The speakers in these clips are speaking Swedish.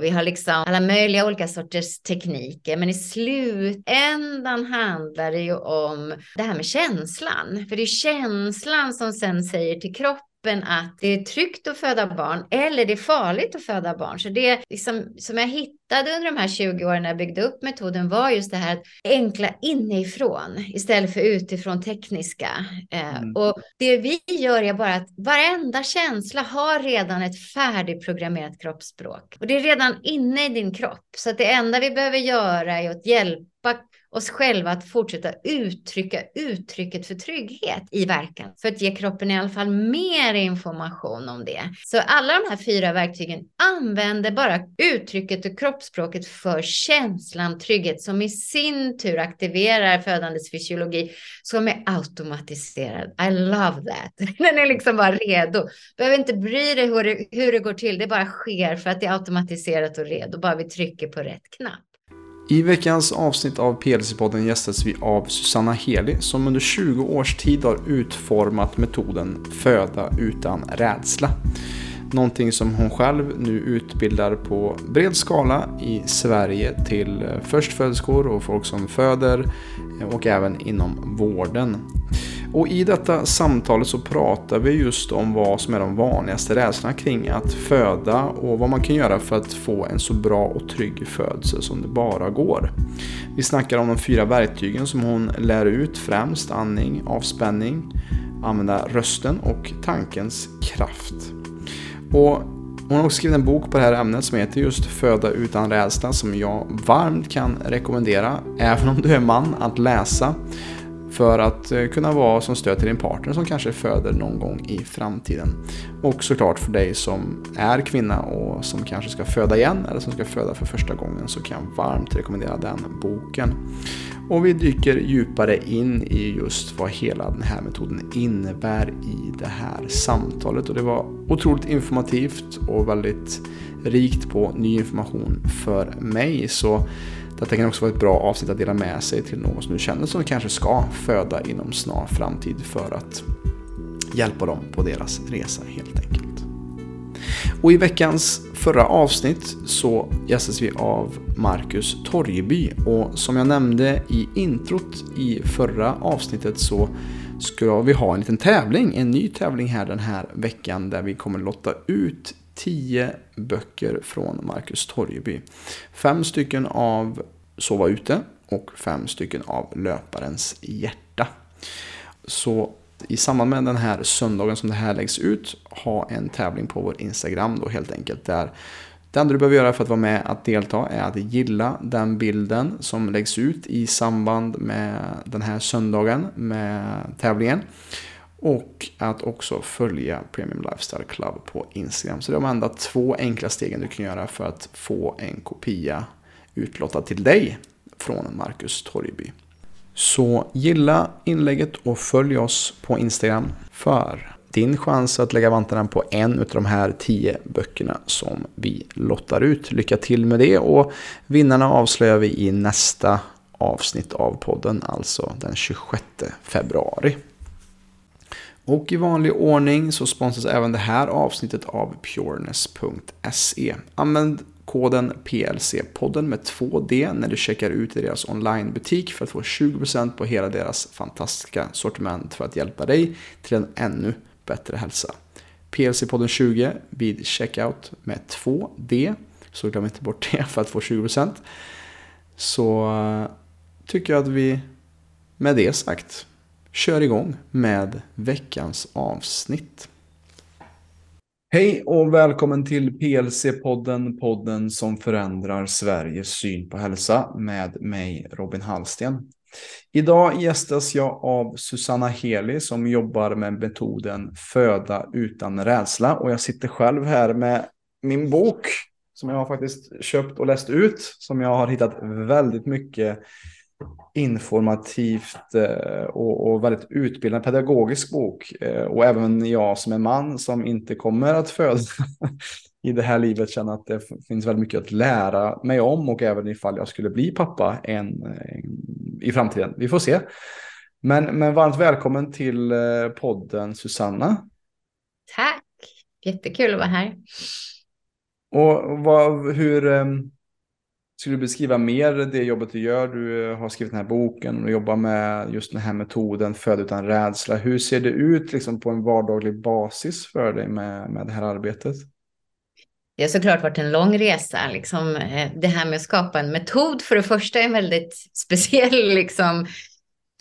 Vi har liksom alla möjliga olika sorters tekniker, men i slutändan handlar det ju om det här med känslan. För det är känslan som sen säger till kroppen att det är tryggt att föda barn eller det är farligt att föda barn. Så det liksom, som jag hittade under de här 20 åren när jag byggde upp metoden var just det här enkla inifrån istället för utifrån tekniska. Eh, mm. Och det vi gör är bara att varenda känsla har redan ett färdigprogrammerat kroppsspråk. Och det är redan inne i din kropp. Så att det enda vi behöver göra är att hjälpa oss själva att fortsätta uttrycka uttrycket för trygghet i verkan. För att ge kroppen i alla fall mer information om det. Så alla de här fyra verktygen använder bara uttrycket och kroppsspråket för känslan trygghet som i sin tur aktiverar födandets fysiologi som är automatiserad. I love that. Den är liksom bara redo. Behöver inte bry dig hur det, hur det går till. Det bara sker för att det är automatiserat och redo. Bara vi trycker på rätt knapp. I veckans avsnitt av PLC-podden gästas vi av Susanna Heli som under 20 års tid har utformat metoden Föda utan rädsla. Någonting som hon själv nu utbildar på bred skala i Sverige till förstföderskor och folk som föder och även inom vården. Och i detta samtalet så pratar vi just om vad som är de vanligaste rädslorna kring att föda och vad man kan göra för att få en så bra och trygg födsel som det bara går. Vi snackar om de fyra verktygen som hon lär ut, främst andning, avspänning, använda rösten och tankens kraft. Och hon har också skrivit en bok på det här ämnet som heter just Föda utan rädsla som jag varmt kan rekommendera, även om du är man, att läsa. För att eh, kunna vara som stöd till din partner som kanske föder någon gång i framtiden. Och såklart för dig som är kvinna och som kanske ska föda igen eller som ska föda för första gången så kan jag varmt rekommendera den boken. Och vi dyker djupare in i just vad hela den här metoden innebär i det här samtalet. Och det var otroligt informativt och väldigt rikt på ny information för mig. Så detta kan också vara ett bra avsnitt att dela med sig till någon som du känner som kanske ska föda inom snar framtid för att hjälpa dem på deras resa helt enkelt. Och i veckans förra avsnitt så gästas vi av Marcus Torjeby och som jag nämnde i introt i förra avsnittet så ska vi ha en liten tävling, en ny tävling här den här veckan där vi kommer lotta ut tio böcker från Marcus Torjeby. Fem stycken av Sova ute och fem stycken av Löparens hjärta. Så i samband med den här söndagen som det här läggs ut ha en tävling på vår Instagram då helt enkelt. Där det enda du behöver göra för att vara med att delta är att gilla den bilden som läggs ut i samband med den här söndagen med tävlingen. Och att också följa Premium Lifestyle Club på Instagram. Så det är de enda två enkla stegen du kan göra för att få en kopia utlottad till dig från Marcus Torgby. Så gilla inlägget och följ oss på Instagram för din chans att lägga vantarna på en av de här tio böckerna som vi lottar ut. Lycka till med det och vinnarna avslöjar vi i nästa avsnitt av podden, alltså den 26 februari. Och i vanlig ordning så sponsras även det här avsnittet av pureness.se. Använd koden PLC-podden med 2D när du checkar ut i deras onlinebutik för att få 20% på hela deras fantastiska sortiment för att hjälpa dig till en ännu bättre hälsa. PLC-podden 20 vid checkout med 2D, så glöm inte bort det för att få 20%. Så eh, tycker jag att vi med det sagt kör igång med veckans avsnitt. Hej och välkommen till PLC-podden, podden som förändrar Sveriges syn på hälsa med mig Robin Hallsten. Idag gästas jag av Susanna Heli som jobbar med metoden Föda utan rädsla och jag sitter själv här med min bok som jag har faktiskt köpt och läst ut som jag har hittat väldigt mycket informativt eh, och, och, väldigt utbildande pedagogisk bok. Eh, och även jag som är man som inte kommer att föda i det här livet känner att det finns väldigt mycket att lära mig om och även ifall jag skulle bli pappa en, en i framtiden. Vi får se. Men, men varmt välkommen till eh, podden Susanna. Tack, jättekul att vara här. Och vad, hur um, skulle du beskriva mer det jobbet du gör? Du eh, har skrivit den här boken och jobbar med just den här metoden, Föd utan rädsla. Hur ser det ut liksom, på en vardaglig basis för dig med, med det här arbetet? Det har såklart varit en lång resa. Liksom, eh, det här med att skapa en metod för det första är en väldigt speciell liksom,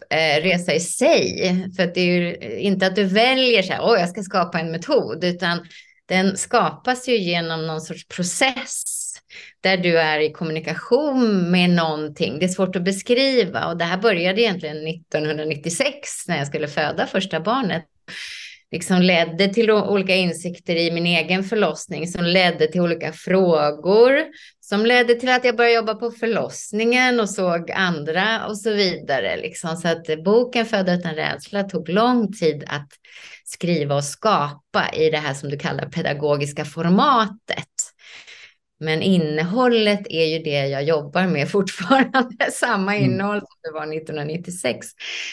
eh, resa i sig. För att det är ju inte att du väljer så här, åh, jag ska skapa en metod, utan den skapas ju genom någon sorts process där du är i kommunikation med någonting. Det är svårt att beskriva och det här började egentligen 1996 när jag skulle föda första barnet liksom ledde till olika insikter i min egen förlossning som ledde till olika frågor som ledde till att jag började jobba på förlossningen och såg andra och så vidare. Liksom. Så att boken Föda utan rädsla tog lång tid att skriva och skapa i det här som du kallar pedagogiska formatet. Men innehållet är ju det jag jobbar med fortfarande, samma mm. innehåll som det var 1996.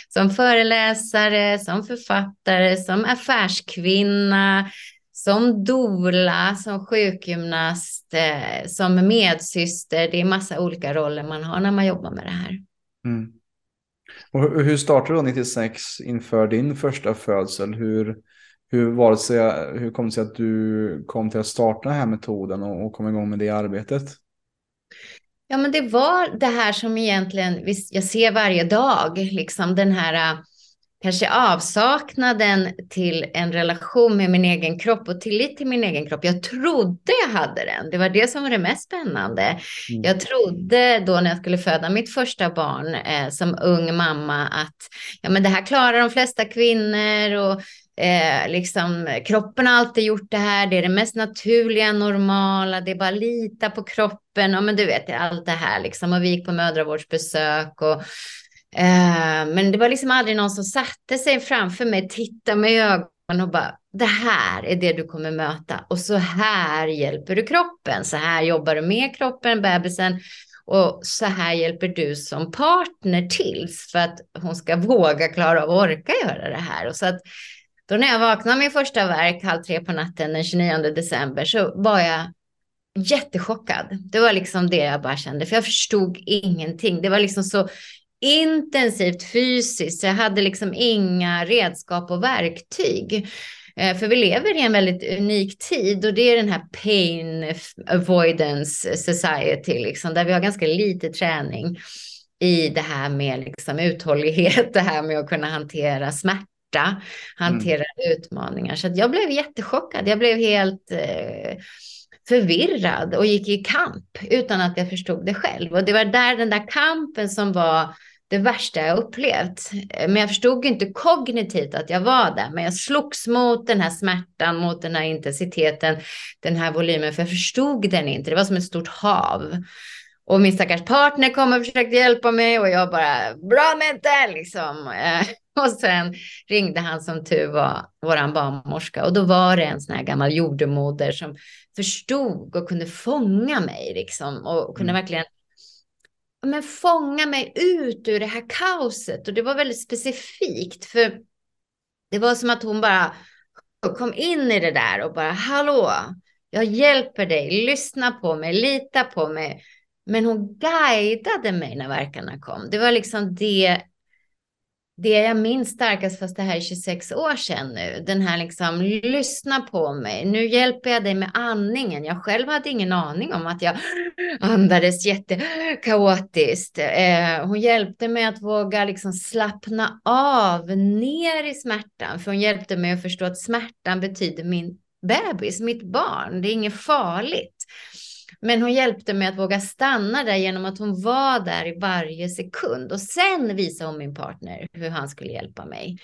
Som föreläsare, som författare, som affärskvinna, som dola, som sjukgymnast, eh, som medsyster. Det är massa olika roller man har när man jobbar med det här. Mm. Och hur startade du 96 inför din första födsel? Hur, hur, var det sig, hur kom det sig att du kom till att starta den här metoden och, och kom igång med det arbetet? Ja, men det var det här som egentligen jag ser varje dag, liksom den här kanske avsaknaden till en relation med min egen kropp och tillit till min egen kropp. Jag trodde jag hade den. Det var det som var det mest spännande. Mm. Jag trodde då när jag skulle föda mitt första barn eh, som ung mamma att ja, men det här klarar de flesta kvinnor och Eh, liksom, kroppen har alltid gjort det här, det är det mest naturliga, normala, det är bara att lita på kroppen, och men du vet allt det här liksom. Och vi gick på mödravårdsbesök och eh, men det var liksom aldrig någon som satte sig framför mig, tittade mig i ögonen och bara, det här är det du kommer möta. Och så här hjälper du kroppen, så här jobbar du med kroppen, bebisen. Och så här hjälper du som partner tills, för att hon ska våga klara av och orka göra det här. Och så att då när jag vaknade min första verk halv tre på natten den 29 december så var jag jättechockad. Det var liksom det jag bara kände, för jag förstod ingenting. Det var liksom så intensivt fysiskt, så jag hade liksom inga redskap och verktyg. Eh, för vi lever i en väldigt unik tid och det är den här pain avoidance society, liksom, där vi har ganska lite träning i det här med liksom uthållighet, det här med att kunna hantera smärta smärta, hantera mm. utmaningar. Så jag blev jättechockad. Jag blev helt eh, förvirrad och gick i kamp utan att jag förstod det själv. Och det var där den där kampen som var det värsta jag upplevt. Men jag förstod inte kognitivt att jag var där. Men jag slogs mot den här smärtan, mot den här intensiteten, den här volymen. För jag förstod den inte. Det var som ett stort hav. Och min stackars partner kom och försökte hjälpa mig och jag bara, bra mente, liksom. Och sen ringde han som tur var, våran barnmorska. Och då var det en sån här gammal jordemoder som förstod och kunde fånga mig liksom. Och kunde mm. verkligen men fånga mig ut ur det här kaoset. Och det var väldigt specifikt. För det var som att hon bara kom in i det där och bara, hallå, jag hjälper dig, lyssna på mig, lita på mig. Men hon guidade mig när verkarna kom. Det var liksom det det jag minns starkast, fast det här är 26 år sedan nu, den här liksom, lyssna på mig, nu hjälper jag dig med andningen. Jag själv hade ingen aning om att jag andades jättekaotiskt. Eh, hon hjälpte mig att våga liksom slappna av ner i smärtan, för hon hjälpte mig att förstå att smärtan betyder min bebis, mitt barn, det är inget farligt. Men hon hjälpte mig att våga stanna där genom att hon var där i varje sekund. Och sen visade hon min partner hur han skulle hjälpa mig.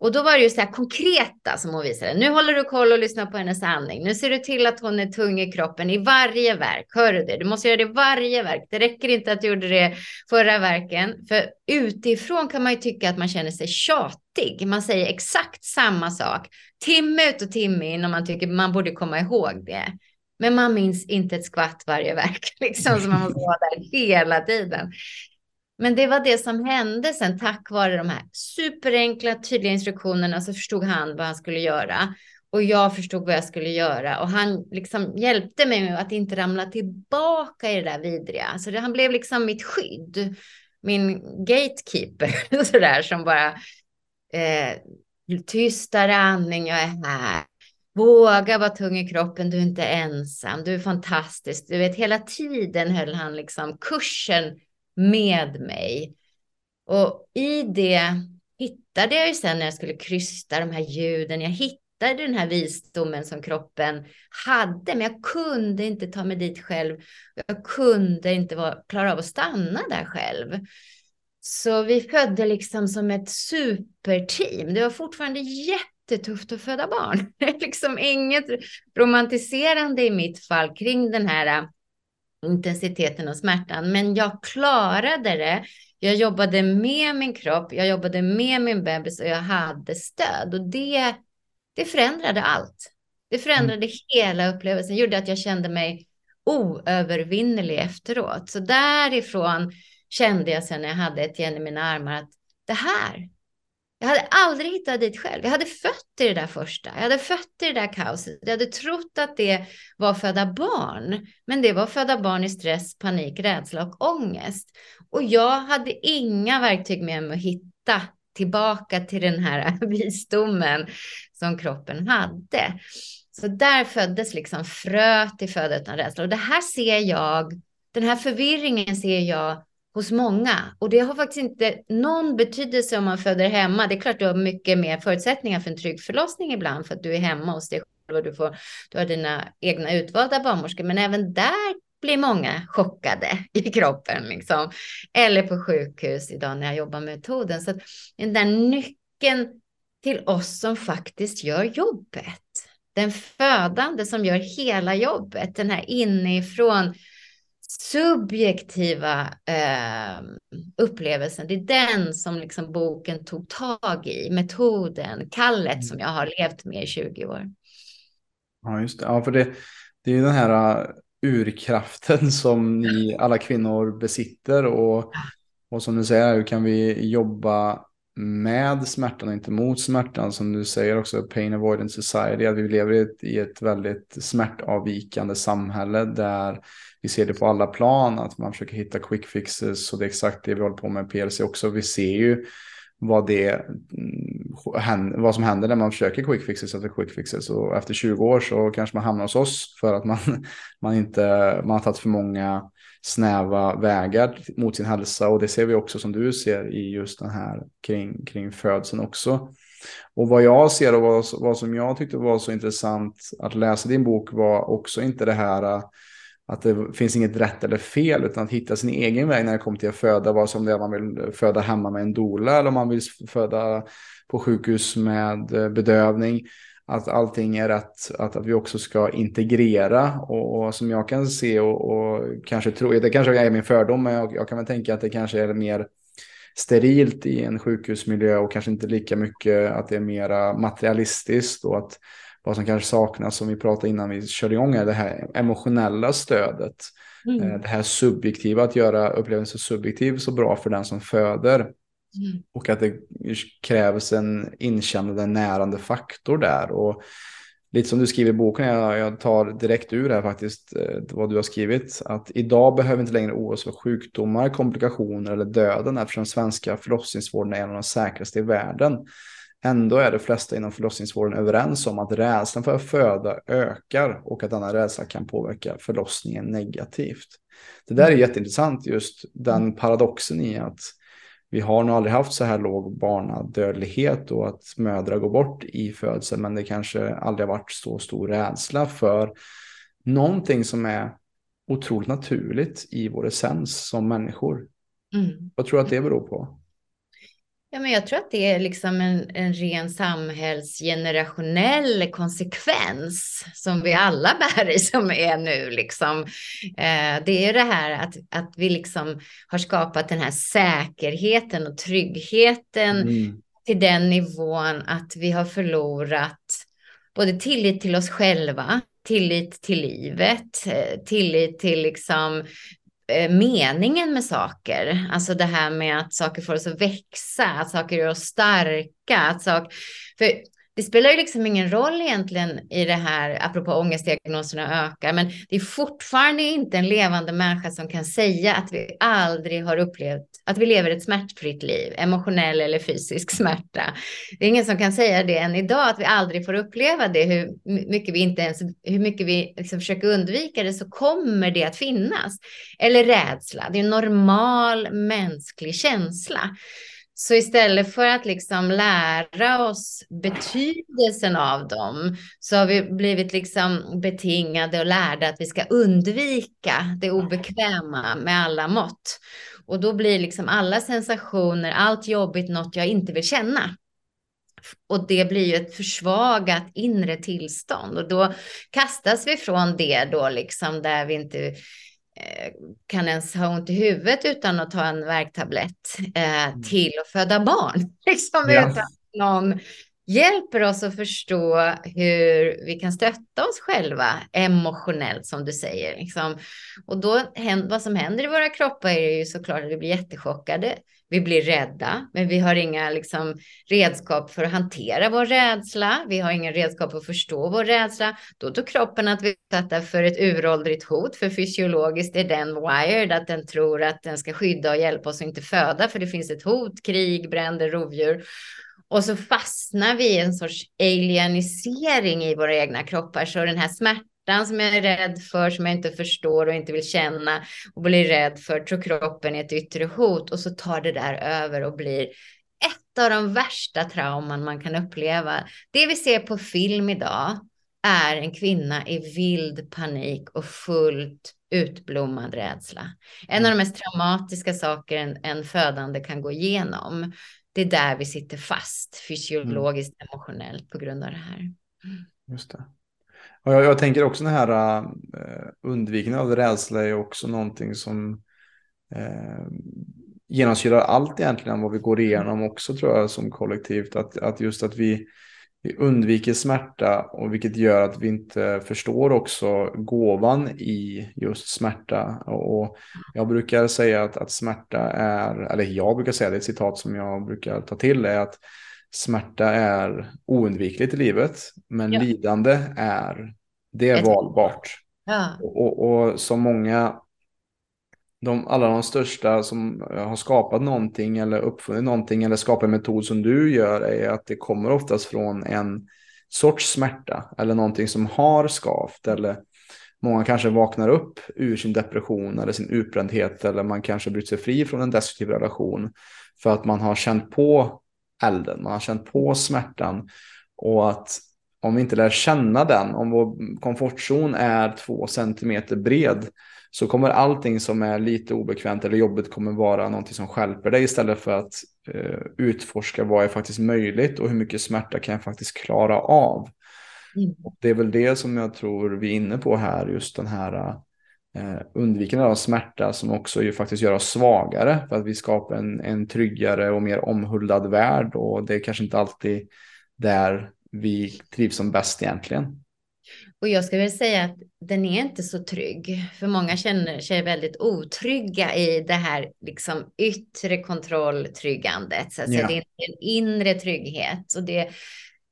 Och då var det ju så här konkreta som hon visade. Nu håller du koll och lyssnar på hennes andning. Nu ser du till att hon är tung i kroppen i varje verk. Hör du det? Du måste göra det i varje verk. Det räcker inte att du gjorde det förra verken. För utifrån kan man ju tycka att man känner sig tjatig. Man säger exakt samma sak timme ut och timme in och man tycker man borde komma ihåg det. Men man minns inte ett skvatt varje verk, liksom, så man måste vara där hela tiden. Men det var det som hände sen tack vare de här superenkla, tydliga instruktionerna så förstod han vad han skulle göra. Och jag förstod vad jag skulle göra och han liksom hjälpte mig med att inte ramla tillbaka i det där vidriga. Så det, han blev liksom mitt skydd, min gatekeeper, sådär som bara eh, tystare andning, jag är här. Våga vara tung i kroppen, du är inte ensam, du är fantastisk. Du vet, hela tiden höll han liksom kursen med mig. Och i det hittade jag ju sen när jag skulle krysta de här ljuden, jag hittade den här visdomen som kroppen hade, men jag kunde inte ta mig dit själv. Jag kunde inte vara, klara av att stanna där själv. Så vi födde liksom som ett superteam. Det var fortfarande jättetufft att föda barn. Det är liksom inget romantiserande i mitt fall kring den här äh, intensiteten och smärtan, men jag klarade det. Jag jobbade med min kropp, jag jobbade med min bebis och jag hade stöd och det, det förändrade allt. Det förändrade mm. hela upplevelsen, gjorde att jag kände mig oövervinnerlig efteråt. Så därifrån kände jag sen när jag hade ett igen i mina armar att det här, jag hade aldrig hittat dit själv. Jag hade fött i det där första. Jag hade fött i det där kaoset. Jag hade trott att det var föda barn. Men det var föda barn i stress, panik, rädsla och ångest. Och jag hade inga verktyg med mig att hitta tillbaka till den här visdomen som kroppen hade. Så där föddes liksom fröet till föda utan rädsla. Och det här ser jag, den här förvirringen ser jag hos många. Och det har faktiskt inte någon betydelse om man föder hemma. Det är klart du har mycket mer förutsättningar för en trygg förlossning ibland för att du är hemma hos dig själv och du, får, du har dina egna utvalda barnmorskor. Men även där blir många chockade i kroppen. Liksom. Eller på sjukhus idag när jag jobbar med metoden. Så den där nyckeln till oss som faktiskt gör jobbet. Den födande som gör hela jobbet. Den här inifrån subjektiva eh, upplevelsen, det är den som liksom boken tog tag i, metoden, kallet mm. som jag har levt med i 20 år. Ja, just det. Ja, för det, det är ju den här uh, urkraften som ni alla kvinnor besitter och, och som du säger, hur kan vi jobba med smärtan och inte mot smärtan. Som du säger också, Pain Avoidance Society, att vi lever i ett, i ett väldigt smärtavvikande samhälle där vi ser det på alla plan, att man försöker hitta quick fixes och det är exakt det vi håller på med PLC också. Vi ser ju vad, det, mm, vad som händer när man försöker quick fixes efter quick fixes. Och efter 20 år så kanske man hamnar hos oss för att man, man, inte, man har tagit för många snäva vägar mot sin hälsa. Och det ser vi också som du ser i just den här kring, kring födseln också. Och vad jag ser och vad, vad som jag tyckte var så intressant att läsa din bok var också inte det här att det finns inget rätt eller fel utan att hitta sin egen väg när det kommer till att föda. Vad som det är man vill föda hemma med en dola eller om man vill föda på sjukhus med eh, bedövning. Att allting är rätt, att, att vi också ska integrera och, och som jag kan se och, och, kanske tro, det kanske är min fördom men jag, jag kan väl tänka att det kanske är mer sterilt i en sjukhusmiljö och kanske inte lika mycket att det är mera materialistiskt och att vad som kanske saknas som vi pratade innan vi körde igång är det här emotionella stödet. Mm. Eh, det här subjektiva, att göra upplevelsen subjektiv så bra för den som föder. Mm. Och att det krävs en inkännande närande faktor där. Och lite som du skriver i boken, jag, jag tar direkt ur här faktiskt eh, vad du har skrivit. Att idag behöver inte längre oroa för sjukdomar, komplikationer eller döden eftersom svenska förlossningsvården är en av de säkraste i världen. Ändå är de flesta inom förlossningsvården överens om att rädslan för att föda ökar och att denna rädsla kan påverka förlossningen negativt. Det där är mm. jätteintressant, just den paradoxen i att vi har nog aldrig haft så här låg barnadödlighet och att mödrar går bort i födseln, men det kanske aldrig har varit så stor rädsla för någonting som är otroligt naturligt i vår essens som människor. Mm. Vad tror du att det beror på? Ja, men jag tror att det är liksom en, en ren samhällsgenerationell konsekvens som vi alla bär i som är nu. Liksom. Eh, det är det här att, att vi liksom har skapat den här säkerheten och tryggheten mm. till den nivån att vi har förlorat både tillit till oss själva, tillit till livet, eh, tillit till liksom Eh, meningen med saker. Alltså det här med att saker får oss att växa, att saker gör oss starka. Att sak... För det spelar ju liksom ingen roll egentligen i det här, apropå ångestdiagnoserna ökar, men det är fortfarande inte en levande människa som kan säga att vi aldrig har upplevt att vi lever ett smärtfritt liv, emotionell eller fysisk smärta. Det är ingen som kan säga det än idag, att vi aldrig får uppleva det, hur mycket vi inte ens, hur mycket vi liksom försöker undvika det, så kommer det att finnas. Eller rädsla, det är en normal mänsklig känsla. Så istället för att liksom lära oss betydelsen av dem så har vi blivit liksom betingade och lärda att vi ska undvika det obekväma med alla mått. Och då blir liksom alla sensationer, allt jobbigt något jag inte vill känna. Och det blir ju ett försvagat inre tillstånd och då kastas vi från det då liksom där vi inte kan ens ha ont i huvudet utan att ta en värktablett eh, mm. till att föda barn. Liksom ja. utan någon hjälper oss att förstå hur vi kan stötta oss själva emotionellt som du säger. Liksom. Och då, vad som händer i våra kroppar är ju såklart att vi blir jättechockade. Vi blir rädda, men vi har inga liksom, redskap för att hantera vår rädsla. Vi har inga redskap för att förstå vår rädsla. Då tror kroppen att vi är utsatta för ett uråldrigt hot, för fysiologiskt är den wired, att den tror att den ska skydda och hjälpa oss att inte föda, för det finns ett hot, krig, bränder, rovdjur. Och så fastnar vi i en sorts alienisering i våra egna kroppar. Så den här smärtan som jag är rädd för, som jag inte förstår och inte vill känna och blir rädd för, tror kroppen är ett yttre hot. Och så tar det där över och blir ett av de värsta trauman man kan uppleva. Det vi ser på film idag är en kvinna i vild panik och fullt utblommad rädsla. En av de mest traumatiska saker en, en födande kan gå igenom det är där vi sitter fast fysiologiskt, mm. emotionellt på grund av det här. Just det. Och jag, jag tänker också den här uh, undvikande av rädsla är också någonting som uh, genomsyrar allt egentligen vad vi går igenom också tror jag som kollektivt. Att, att just att vi vi undviker smärta och vilket gör att vi inte förstår också gåvan i just smärta. Och jag brukar säga att, att smärta är, eller jag brukar säga det, ett citat som jag brukar ta till är att smärta är oundvikligt i livet, men ja. lidande är, det är valbart. Ja. Och, och så många de, alla de största som har skapat någonting eller uppfunnit någonting eller skapat en metod som du gör är att det kommer oftast från en sorts smärta eller någonting som har skavt eller många kanske vaknar upp ur sin depression eller sin utbrändhet eller man kanske bryter sig fri från en destruktiv relation för att man har känt på elden, man har känt på smärtan och att om vi inte lär känna den, om vår komfortzon är två centimeter bred så kommer allting som är lite obekvämt eller jobbigt kommer vara någonting som skälper dig istället för att eh, utforska vad är faktiskt möjligt och hur mycket smärta kan jag faktiskt klara av. Mm. Det är väl det som jag tror vi är inne på här, just den här undvikande av smärta som också ju faktiskt gör oss svagare för att vi skapar en, en tryggare och mer omhuldad värld och det är kanske inte alltid där vi trivs som bäst egentligen. Och jag skulle vilja säga att den är inte så trygg. För många känner sig väldigt otrygga i det här liksom yttre kontrolltryggandet. Så ja. det är en inre trygghet. Och det,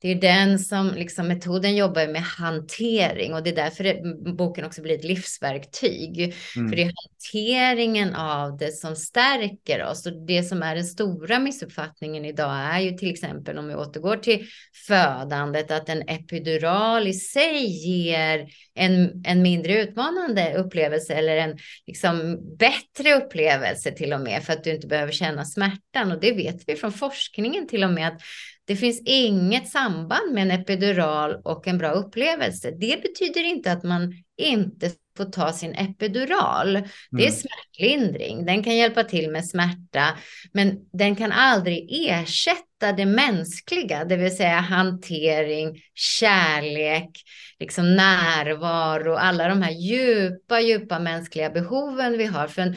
det är den som liksom metoden jobbar med hantering och det är därför det, boken också blir ett livsverktyg. Mm. För det är hanteringen av det som stärker oss och det som är den stora missuppfattningen idag är ju till exempel om vi återgår till födandet att en epidural i sig ger en, en mindre utmanande upplevelse eller en liksom bättre upplevelse till och med för att du inte behöver känna smärtan och det vet vi från forskningen till och med att det finns inget samband med en epidural och en bra upplevelse. Det betyder inte att man inte får ta sin epidural. Det är mm. smärtlindring. Den kan hjälpa till med smärta, men den kan aldrig ersätta det mänskliga, det vill säga hantering, kärlek, liksom närvaro, alla de här djupa, djupa mänskliga behoven vi har. För en,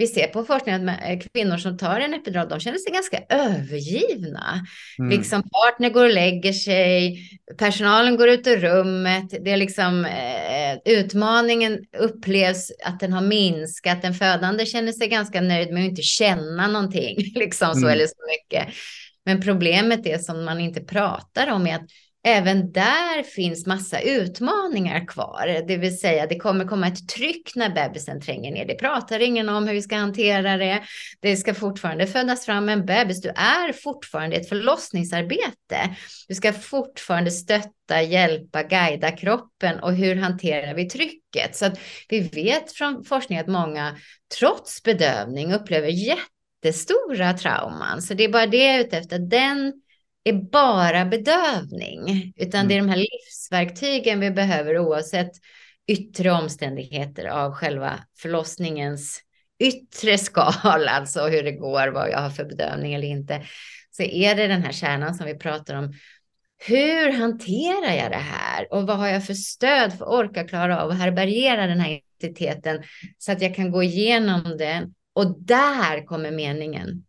vi ser på forskningen att kvinnor som tar en epidural, de känner sig ganska övergivna. Mm. Liksom partner går och lägger sig, personalen går ut ur rummet, det är liksom eh, utmaningen upplevs att den har minskat, den födande känner sig ganska nöjd med att inte känna någonting, liksom så mm. eller så mycket. Men problemet är som man inte pratar om är att även där finns massa utmaningar kvar. Det vill säga det kommer komma ett tryck när bebisen tränger ner. Det pratar ingen om hur vi ska hantera det. Det ska fortfarande födas fram en bebis. Du är fortfarande ett förlossningsarbete. Du ska fortfarande stötta, hjälpa, guida kroppen och hur hanterar vi trycket? Så att vi vet från forskning att många trots bedövning upplever jättestora trauman. Så det är bara det jag är ute efter. Den är bara bedövning, utan mm. det är de här livsverktygen vi behöver oavsett yttre omständigheter av själva förlossningens yttre skal, alltså hur det går, vad jag har för bedövning eller inte, så är det den här kärnan som vi pratar om. Hur hanterar jag det här och vad har jag för stöd för att orka klara av att härbärgera den här identiteten så att jag kan gå igenom den och där kommer meningen.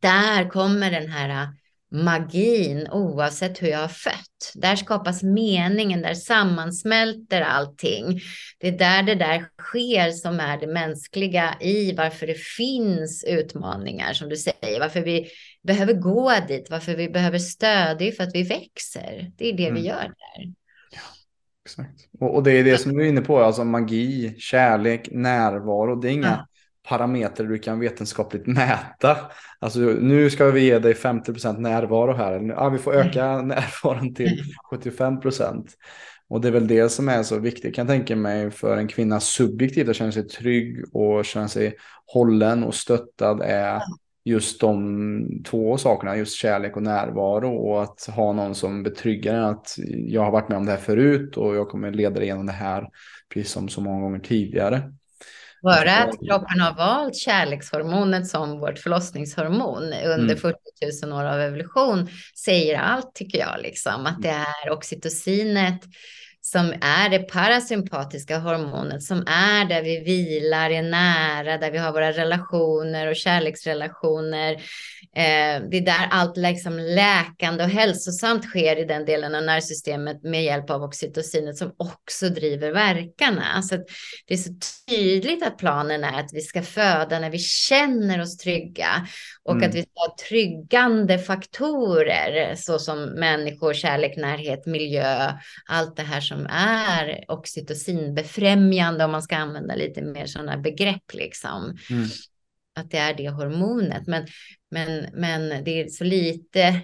Där kommer den här magin oavsett hur jag har fött. Där skapas meningen, där sammansmälter allting. Det är där det där sker som är det mänskliga i varför det finns utmaningar som du säger, varför vi behöver gå dit, varför vi behöver stöd, det är för att vi växer. Det är det mm. vi gör där. Ja, exakt. Och, och, det är det som du är inne på, alltså magi, kärlek, närvaro. Det är inga ja parametrar du kan vetenskapligt mäta. Alltså nu ska vi ge dig 50% närvaro här. Ja, vi får öka mm. närvaron till 75%. Och det är väl det som är så viktigt kan jag tänka mig för en kvinna subjektivt att känna sig trygg och känna sig hållen och stöttad är just de två sakerna, just kärlek och närvaro och att ha någon som betryggar en att jag har varit med om det här förut och jag kommer leda dig igenom det här precis som så många gånger tidigare. Bara att kroppen har valt kärlekshormonet som vårt förlossningshormon under mm. 40 000 år av evolution säger allt tycker jag. Liksom. Att det är oxytocinet som är det parasympatiska hormonet som är där vi vilar, är nära, där vi har våra relationer och kärleksrelationer. Eh, det är där allt liksom läkande och hälsosamt sker i den delen av nervsystemet med hjälp av oxytocinet som också driver verkarna. Så det är så tydligt att planen är att vi ska föda när vi känner oss trygga och mm. att vi ska ha tryggande faktorer såsom människor, kärlek, närhet, miljö, allt det här som är oxytocinbefrämjande om man ska använda lite mer sådana begrepp liksom. Mm. Att det är det hormonet. Men, men, men det är så lite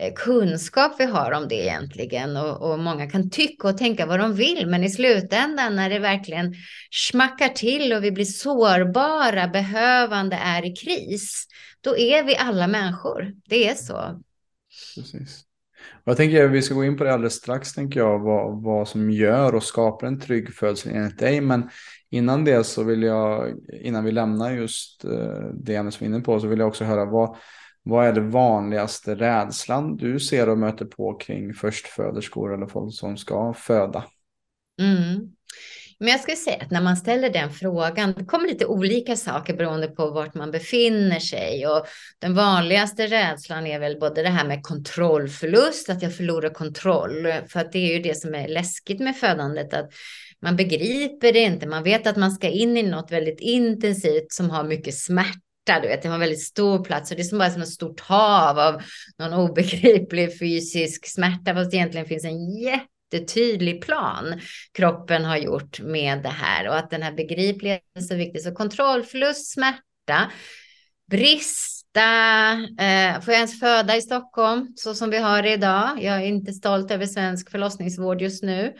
Eh, kunskap vi har om det egentligen och, och, många kan tycka och tänka vad de vill men i slutändan när det verkligen smackar till och vi blir sårbara, behövande, är i kris då är vi alla människor. Det är så. Precis. Jag tänker att vi ska gå in på det alldeles strax, tänker jag, vad, vad som gör och skapar en trygg födsel enligt dig. Men innan det så vill jag, innan vi lämnar just eh, det ämnet som vi är inne på, så vill jag också höra vad, vad är det vanligaste rädslan du ser och möter på kring förstföderskor eller folk som ska föda? Mm. Men jag skulle säga att när man ställer den frågan, det kommer lite olika saker beroende på vart man befinner sig. Och den vanligaste rädslan är väl både det här med kontrollförlust, att jag förlorar kontroll. För att det är ju det som är läskigt med födandet, att man begriper det inte. Man vet att man ska in i något väldigt intensivt som har mycket smärta du vet, det var en väldigt stor plats och det är som bara som ett stort hav av någon obegriplig fysisk smärta, fast det egentligen finns en jätte jättetydlig plan kroppen har gjort med det här och att den här begripligheten är så viktig. Så kontrollförlust, smärta, brista, eh, får jag ens föda i Stockholm så som vi har det idag? Jag är inte stolt över svensk förlossningsvård just nu.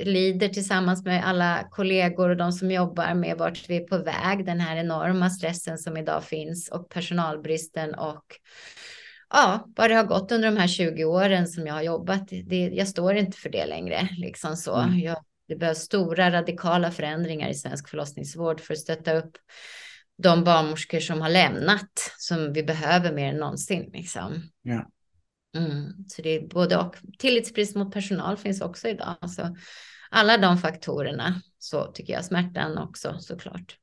Lider tillsammans med alla kollegor och de som jobbar med vart vi är på väg, den här enorma stressen som idag finns och personalbristen och ja, vad det har gått under de här 20 åren som jag har jobbat. Det, jag står inte för det längre. Liksom så. Mm. Jag, det behövs stora radikala förändringar i svensk förlossningsvård för att stötta upp de barnmorskor som har lämnat, som vi behöver mer än någonsin. Liksom. Ja. Mm, så det är både och. Tillitsbrist mot personal finns också idag. Alltså, alla de faktorerna så tycker jag smärtan också såklart.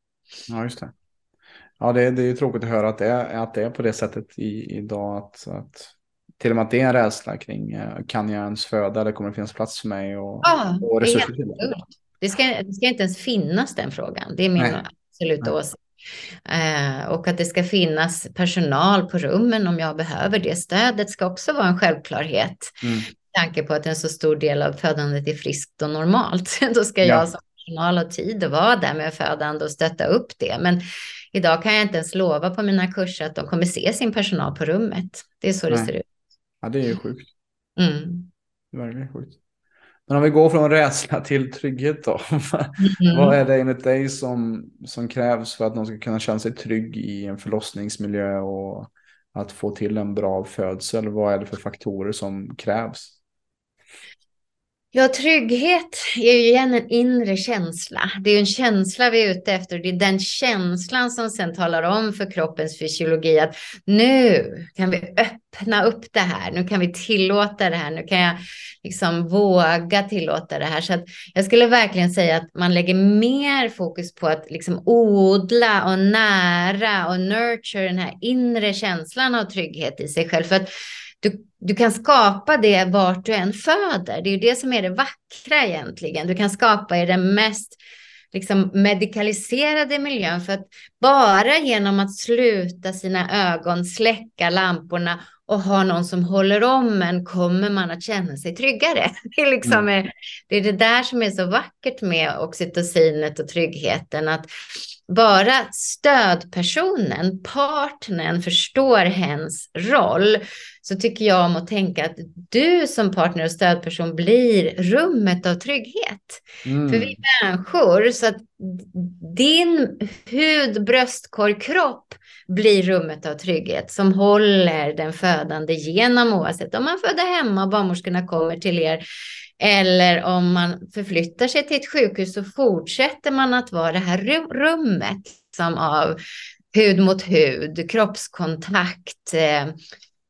Ja, just det. Ja, det, det är ju tråkigt att höra att det är, att det är på det sättet i, idag. Att, att till och med att det är en rädsla kring eh, kan jag ens föda eller kommer det finnas plats för mig och, ja, och resurser det. Det ska, det ska inte ens finnas den frågan. Det är min Nej. absoluta åsikt. Eh, och att det ska finnas personal på rummen om jag behöver det. Stödet ska också vara en självklarhet. Mm. tanke på att en så stor del av födandet är friskt och normalt. Då ska ja. jag som personal ha tid att vara där med födande och stötta upp det. Men idag kan jag inte ens lova på mina kurser att de kommer se sin personal på rummet. Det är så Nej. det ser ut. Ja, det är ju sjukt. Mm. Det är verkligen sjukt. Men om vi går från rädsla till trygghet då. Mm. Vad är det enligt dig som, som krävs för att någon ska kunna känna sig trygg i en förlossningsmiljö och att få till en bra födsel? Vad är det för faktorer som krävs? Ja, trygghet är ju igen en inre känsla. Det är ju en känsla vi är ute efter. Det är den känslan som sen talar om för kroppens fysiologi att nu kan vi öppna upp det här. Nu kan vi tillåta det här. Nu kan jag liksom våga tillåta det här. Så att jag skulle verkligen säga att man lägger mer fokus på att liksom odla och nära och nurture den här inre känslan av trygghet i sig själv. För att du, kan skapa det vart du än föder. Det är det som är det vackra egentligen. Du kan skapa i den mest liksom, medikaliserade miljön. För att bara genom att sluta sina ögon, släcka lamporna och ha någon som håller om en kommer man att känna sig tryggare. Det är, liksom, mm. det, är det där som är så vackert med oxytocinet och tryggheten. Att bara stödpersonen, partnern, förstår hens roll så tycker jag om att tänka att du som partner och stödperson blir rummet av trygghet. Mm. För vi är människor, så att din hud, bröstkorg, kropp blir rummet av trygghet som håller den födande genom oavsett om man föder hemma och barnmorskorna kommer till er eller om man förflyttar sig till ett sjukhus så fortsätter man att vara det här rummet som av hud mot hud, kroppskontakt,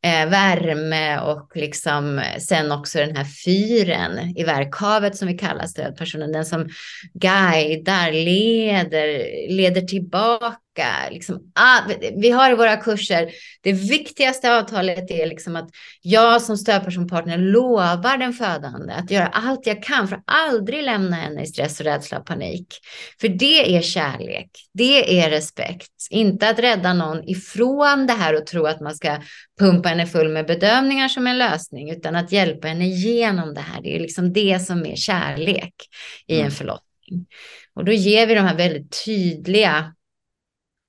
eh, värme och liksom eh, sen också den här fyren i verkhavet som vi kallar stödpersonen, den som guidar, leder, leder tillbaka Liksom, ah, vi har i våra kurser, det viktigaste avtalet är liksom att jag som stödpersonpartner lovar den födande att göra allt jag kan för att aldrig lämna henne i stress och rädsla och panik. För det är kärlek, det är respekt. Inte att rädda någon ifrån det här och tro att man ska pumpa henne full med bedömningar som en lösning, utan att hjälpa henne igenom det här. Det är liksom det som är kärlek i en mm. förlossning. Och då ger vi de här väldigt tydliga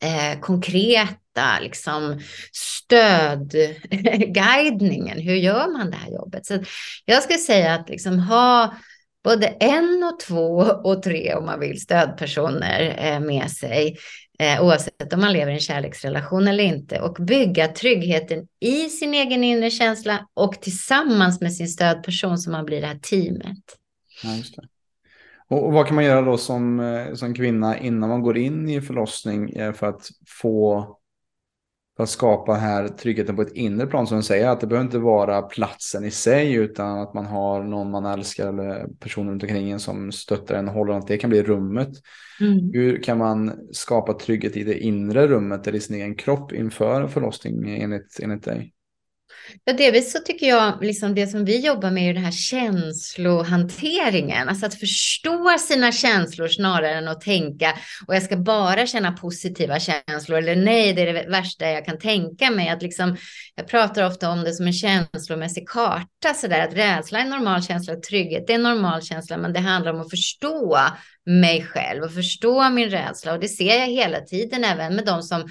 eh, konkreta liksom, stödguidningen. Hur gör man det här jobbet? Så jag skulle säga att liksom ha både en och två och tre om man vill stödpersoner eh, med sig. Eh, oavsett om man lever i en kärleksrelation eller inte. Och bygga tryggheten i sin egen inre känsla och tillsammans med sin stödperson så man blir det här teamet. Ja, just det. Och, vad kan man göra då som, eh, som kvinna innan man går in i förlossning eh, för att få för att skapa här tryggheten på ett inre plan som du säger att det behöver inte vara platsen i sig utan att man har någon man älskar eller personer runt omkring en som stöttar en och håller att det kan bli rummet. Mm. Hur kan man skapa trygghet i det inre rummet eller i sin egen kropp inför förlossning enligt, enligt dig? Ja, delvis så tycker jag, liksom det som vi jobbar med är den här känslohanteringen. Alltså att förstå sina känslor snarare än att tänka och jag ska bara känna positiva känslor eller nej, det är det värsta jag kan tänka mig. Att liksom, jag pratar ofta om det som en känslomässig karta, så där att rädsla är en normal känsla, trygghet är en normal känsla, men det handlar om att förstå mig själv och förstå min rädsla. Och det ser jag hela tiden, även med de som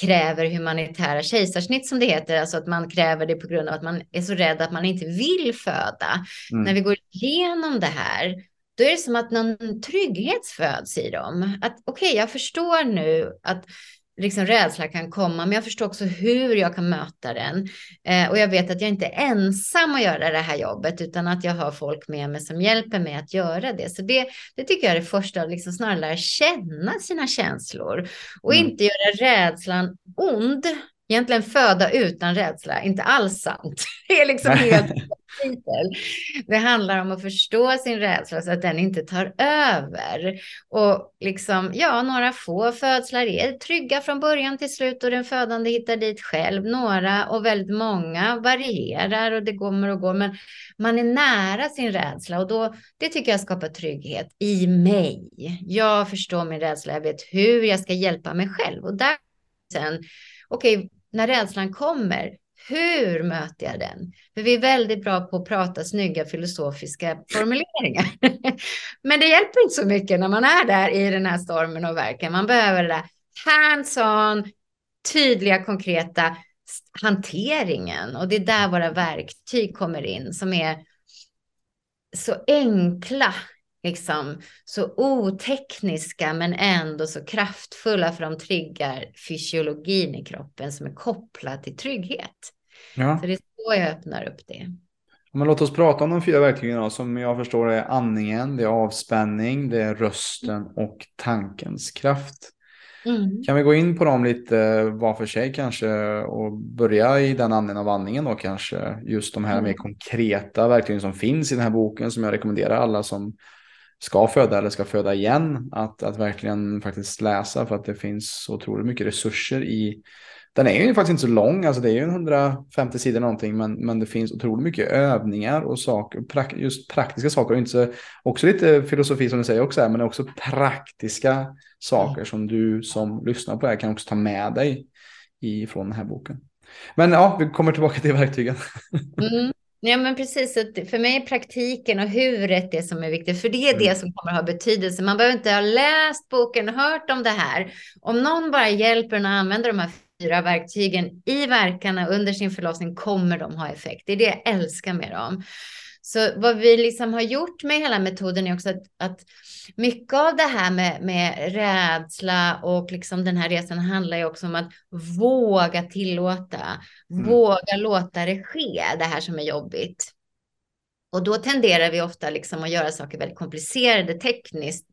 kräver humanitära kejsarsnitt som det heter, alltså att man kräver det på grund av att man är så rädd att man inte vill föda. Mm. När vi går igenom det här, då är det som att någon trygghet föds i dem. Att okej, okay, jag förstår nu att liksom rädsla kan komma, men jag förstår också hur jag kan möta den. Eh, och jag vet att jag inte är ensam att göra det här jobbet, utan att jag har folk med mig som hjälper mig att göra det. Så det, det tycker jag är det första, liksom snarare lära känna sina känslor och mm. inte göra rädslan ond, Egentligen föda utan rädsla, inte alls sant. Det är liksom helt Det handlar om att förstå sin rädsla så att den inte tar över. Och liksom, ja, några få födslar är trygga från början till slut och den födande hittar dit själv. Några och väldigt många varierar och det kommer och går, men man är nära sin rädsla och då, det tycker jag skapar trygghet i mig. Jag förstår min rädsla, jag vet hur jag ska hjälpa mig själv och där sen, okej, när rädslan kommer, hur möter jag den? För vi är väldigt bra på att prata snygga filosofiska formuleringar. Men det hjälper inte så mycket när man är där i den här stormen och verken. Man behöver det där hands-on, tydliga, konkreta hanteringen. Och det är där våra verktyg kommer in som är så enkla liksom så otekniska men ändå så kraftfulla för de triggar fysiologin i kroppen som är kopplad till trygghet. Ja. Så det är så jag öppnar upp det. Men låt oss prata om de fyra verktygen då, som jag förstår är andningen, det är avspänning, det är rösten och tankens kraft. Mm. Kan vi gå in på dem lite var för sig kanske och börja i den andningen av andningen då kanske. Just de här mm. mer konkreta verktygen som finns i den här boken som jag rekommenderar alla som ska föda eller ska föda igen att, att verkligen faktiskt läsa för att det finns så otroligt mycket resurser i den är ju faktiskt inte så lång, alltså det är ju 150 sidor någonting, men, men det finns otroligt mycket övningar och saker, prak, just praktiska saker och inte så, också lite filosofi som du säger också, men också praktiska saker som du som lyssnar på det här kan också ta med dig ifrån den här boken. Men ja, vi kommer tillbaka till verktygen. Mm. Ja, men precis. För mig är praktiken och huret det som är viktigt, för det är mm. det som kommer att ha betydelse. Man behöver inte ha läst boken, hört om det här. Om någon bara hjälper en att använda de här fyra verktygen i verkarna under sin förlossning kommer de ha effekt. Det är det jag älskar med dem. Så vad vi liksom har gjort med hela metoden är också att, att mycket av det här med, med rädsla och liksom den här resan handlar ju också om att våga tillåta, mm. våga låta det ske, det här som är jobbigt. Och då tenderar vi ofta liksom att göra saker väldigt komplicerade tekniskt.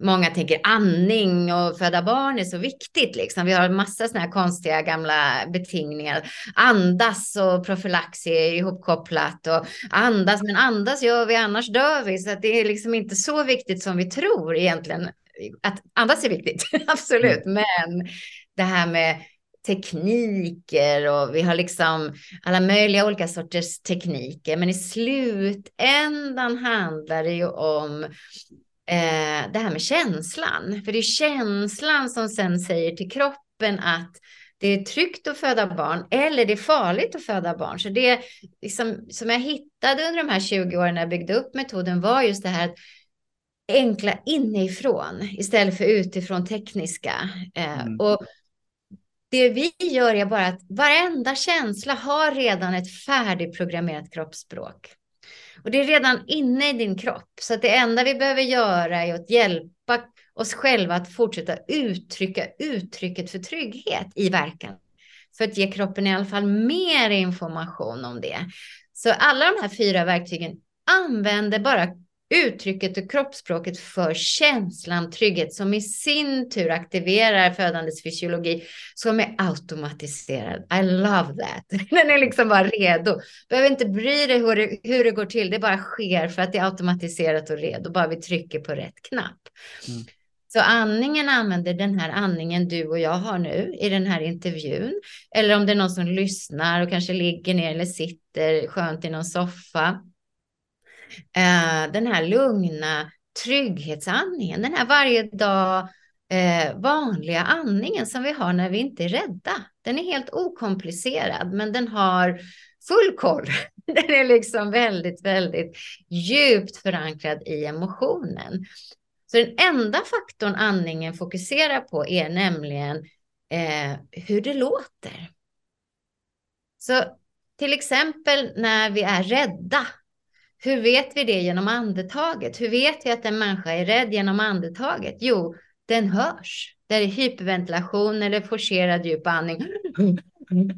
Många tänker andning och föda barn är så viktigt. Liksom. Vi har massa sådana här konstiga gamla betingningar. Andas och profylax är ihopkopplat. Och andas, men andas gör vi, annars dör vi. Så det är liksom inte så viktigt som vi tror egentligen. Att andas är viktigt, absolut. Mm. Men det här med tekniker och vi har liksom alla möjliga olika sorters tekniker. Men i slutändan handlar det ju om eh, det här med känslan. För det är känslan som sen säger till kroppen att det är tryggt att föda barn eller det är farligt att föda barn. Så det liksom, som jag hittade under de här 20 åren när jag byggde upp metoden var just det här att enkla inifrån istället för utifrån tekniska. Eh, mm. Och det vi gör är bara att varenda känsla har redan ett färdigprogrammerat kroppsspråk. Och det är redan inne i din kropp. Så att det enda vi behöver göra är att hjälpa oss själva att fortsätta uttrycka uttrycket för trygghet i verkan. För att ge kroppen i alla fall mer information om det. Så alla de här fyra verktygen använder bara uttrycket och kroppsspråket för känslan trygghet som i sin tur aktiverar födandets fysiologi som är automatiserad. I love that. Den är liksom bara redo. Behöver inte bry dig hur det, hur det går till. Det bara sker för att det är automatiserat och redo. Bara vi trycker på rätt knapp. Mm. Så andningen använder den här andningen du och jag har nu i den här intervjun. Eller om det är någon som lyssnar och kanske ligger ner eller sitter skönt i någon soffa eh, den här lugna trygghetsandningen, den här varje dag eh, vanliga andningen som vi har när vi inte är rädda. Den är helt okomplicerad, men den har full koll. Den är liksom väldigt, väldigt djupt förankrad i emotionen. Så den enda faktorn andningen fokuserar på är nämligen eh, hur det låter. Så till exempel när vi är rädda hur vet vi det genom andetaget? Hur vet vi att en människa är rädd genom andetaget? Jo, den hörs. Det är hyperventilation eller forcerad djup andning.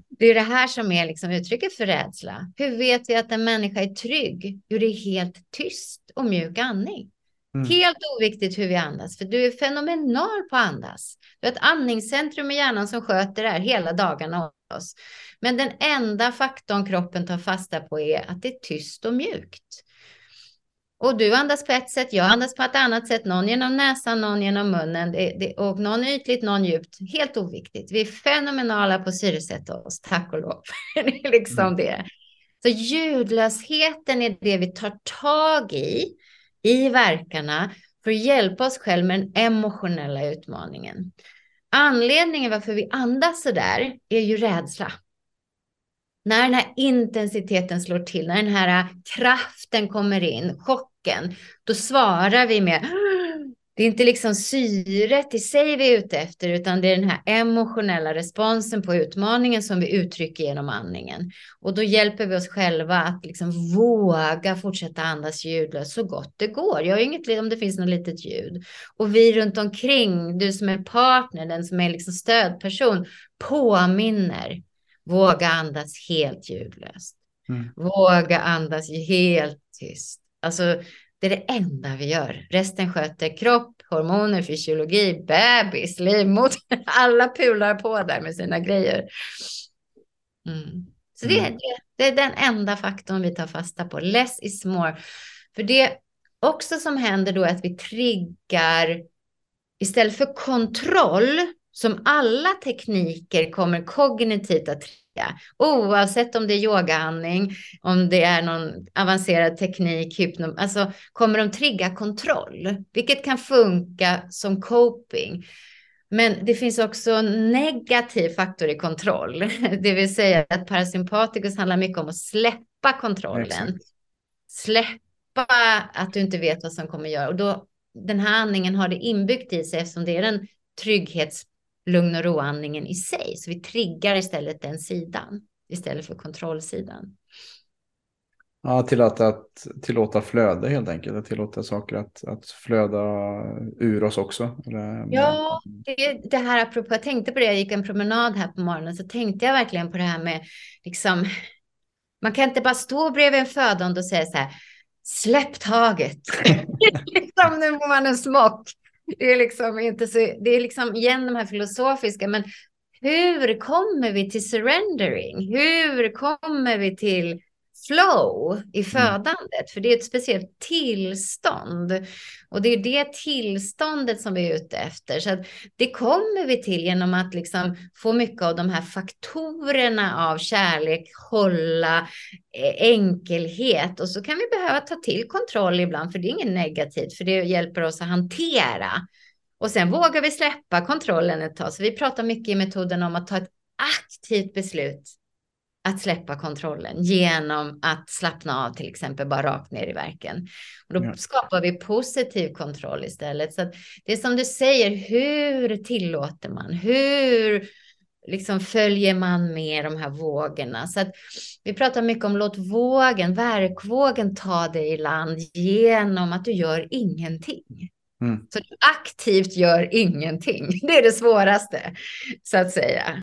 Det är det här som är liksom uttrycket för rädsla. Hur vet vi att en människa är trygg? Jo, det är helt tyst och mjuk andning. Mm. Helt oviktigt hur vi andas, för du är fenomenal på att andas. Du har ett andningscentrum i hjärnan som sköter det här hela dagarna åt oss. Men den enda faktorn kroppen tar fasta på är att det är tyst och mjukt. Och du andas på ett sätt, jag andas på ett annat sätt, någon genom näsan, någon genom munnen det, det, och någon ytligt, någon djupt. Helt oviktigt. Vi är fenomenala på att syresätta oss, tack och lov. det är liksom mm. det. Så ljudlösheten är det vi tar tag i, i verkarna, för att hjälpa oss själva med den emotionella utmaningen. Anledningen varför vi andas så där är ju rädsla. När den här intensiteten slår till, när den här kraften kommer in, chocken, då svarar vi med det är inte liksom syret i sig vi är ute efter, utan det är den här emotionella responsen på utmaningen som vi uttrycker genom andningen. Och då hjälper vi oss själva att liksom våga fortsätta andas ljudlöst så gott det går. Jag har inget om det finns något litet ljud. Och vi runt omkring, du som är partner, den som är liksom stödperson, påminner. Våga andas helt ljudlöst. Mm. Våga andas helt tyst. Alltså, det är det enda vi gör. Resten sköter kropp, hormoner, fysiologi, bebis, livmoder. Alla pular på där med sina grejer. Mm. Så det, mm. det, det, är den enda faktorn vi tar fasta på. Less is more. För det också som händer då är att vi triggar istället för kontroll som alla tekniker kommer kognitivt att Oavsett om det är yogaandning, om det är någon avancerad teknik, hypno, alltså kommer de trigga kontroll, vilket kan funka som coping. Men det finns också en negativ faktor i kontroll, det vill säga att parasympaticus handlar mycket om att släppa kontrollen. Exakt. Släppa att du inte vet vad som kommer göra. Och då, den här andningen har det inbyggt i sig eftersom det är en trygghets lugn och ro-andningen i sig. Så vi triggar istället den sidan istället för kontrollsidan. Ja, tillåta, att, tillåta flöde helt enkelt. Att tillåta saker att, att flöda ur oss också. Eller, ja, det, det här apropå, jag tänkte på det, jag gick en promenad här på morgonen, så tänkte jag verkligen på det här med, liksom, man kan inte bara stå bredvid en födande och säga så här, släpp taget. liksom, nu får man en smock. Det är liksom inte så, det är liksom igen de här filosofiska, men hur kommer vi till surrendering? Hur kommer vi till flow i mm. födandet, för det är ett speciellt tillstånd. Och det är det tillståndet som vi är ute efter. Så det kommer vi till genom att liksom få mycket av de här faktorerna av kärlek, hålla, eh, enkelhet. Och så kan vi behöva ta till kontroll ibland, för det är inget negativt, för det hjälper oss att hantera. Och sen vågar vi släppa kontrollen ett tag. Så vi pratar mycket i metoden om att ta ett aktivt beslut att släppa kontrollen genom att slappna av till exempel bara rakt ner i verken. Och då ja. skapar vi positiv kontroll istället. Så det är som du säger, hur tillåter man? Hur liksom följer man med de här vågorna? Så att vi pratar mycket om låt vågen, verkvågen ta dig i land genom att du gör ingenting. Mm. Så du aktivt gör ingenting. Det är det svåraste, så att säga.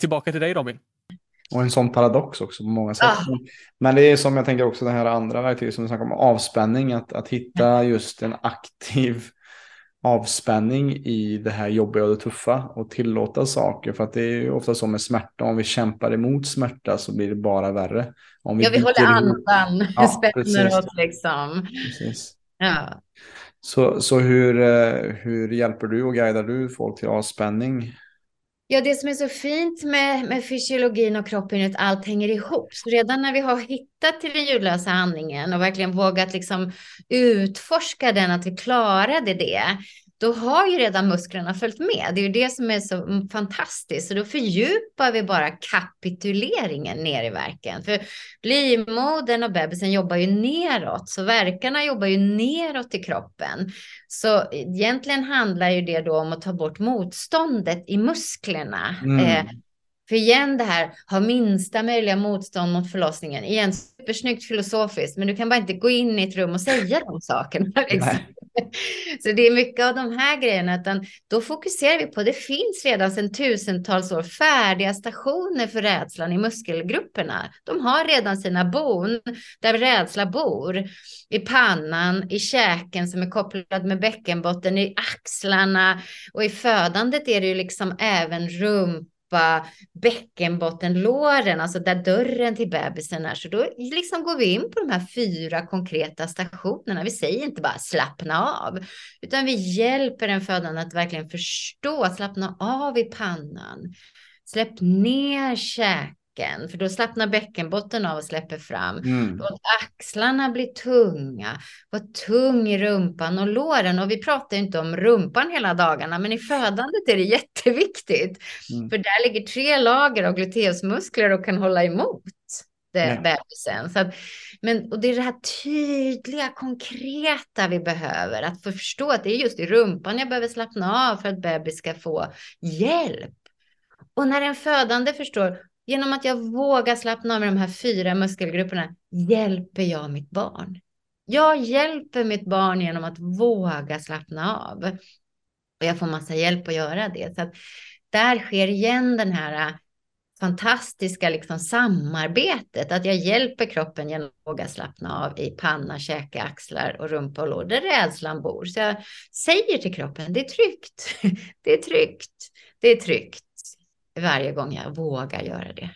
tillbaka till dig Robin. Och en sån paradox också på många sätt. Ah. Men det är som jag tänker också det här andra verktyget som du snackar om, avspänning. Att, att hitta just en aktiv avspänning i det här jobbiga och det tuffa och tillåta saker. För att det är ju ofta så med smärta, om vi kämpar emot smärta så blir det bara värre. Om vi ja, vi håller andan, ja, spänner oss liksom. Precis. Ja. Så, så hur, eh, hur hjälper du och guidar du folk till avspänning? Ja, det som är så fint med, med fysiologin och kroppen är att allt hänger ihop. Så redan när vi har hittat till den ljudlösa andningen och verkligen vågat liksom utforska den, att vi klarade det, då har ju redan musklerna följt med. Det är ju det som är så fantastiskt. Så då fördjupar vi bara kapituleringen ner i verken. För livmodern och bebisen jobbar ju neråt, så verkarna jobbar ju neråt i kroppen. Så egentligen handlar ju det då om att ta bort motståndet i musklerna. Mm. Eh, för igen det här, ha minsta möjliga motstånd mot förlossningen. Igen, supersnyggt filosofiskt, men du kan bara inte gå in i ett rum och säga de sakerna. Liksom. Så det är mycket av de här grejerna, utan då fokuserar vi på, det finns redan sedan tusentals år färdiga stationer för rädslan i muskelgrupperna. De har redan sina bon där rädsla bor. I pannan, i käken som är kopplad med bäckenbotten, i axlarna och i födandet är det ju liksom även rump djupa bäckenbottenlåren, alltså där dörren till bebisen är. Så då liksom går vi in på de här fyra konkreta stationerna. Vi säger inte bara slappna av, utan vi hjälper den födande att verkligen förstå, slappna av i pannan. Släpp ner käken bäcken, för då slappnar bäckenbotten av och släpper fram. Mm. Låt axlarna bli tunga, var tung i rumpan och låren. Och vi pratar inte om rumpan hela dagarna, men i födandet är det jätteviktigt. Mm. För där ligger tre lager av gluteusmuskler och kan hålla emot det, ja. bebisen. Så att, men, och det är det här tydliga, konkreta vi behöver. Att förstå att det är just i rumpan jag behöver slappna av för att bebis ska få hjälp. Och när en födande förstår, Genom att jag vågar slappna av med de här fyra muskelgrupperna hjälper jag mitt barn. Jag hjälper mitt barn genom att våga slappna av. Och jag får massa hjälp att göra det. Så att där sker igen den här äh, fantastiska liksom samarbetet. Att jag hjälper kroppen genom att våga slappna av i panna, käke, axlar och rumpa och lår där rädslan bor. Så jag säger till kroppen, det är tryggt, det är tryggt, det är tryggt varje gång jag vågar göra det.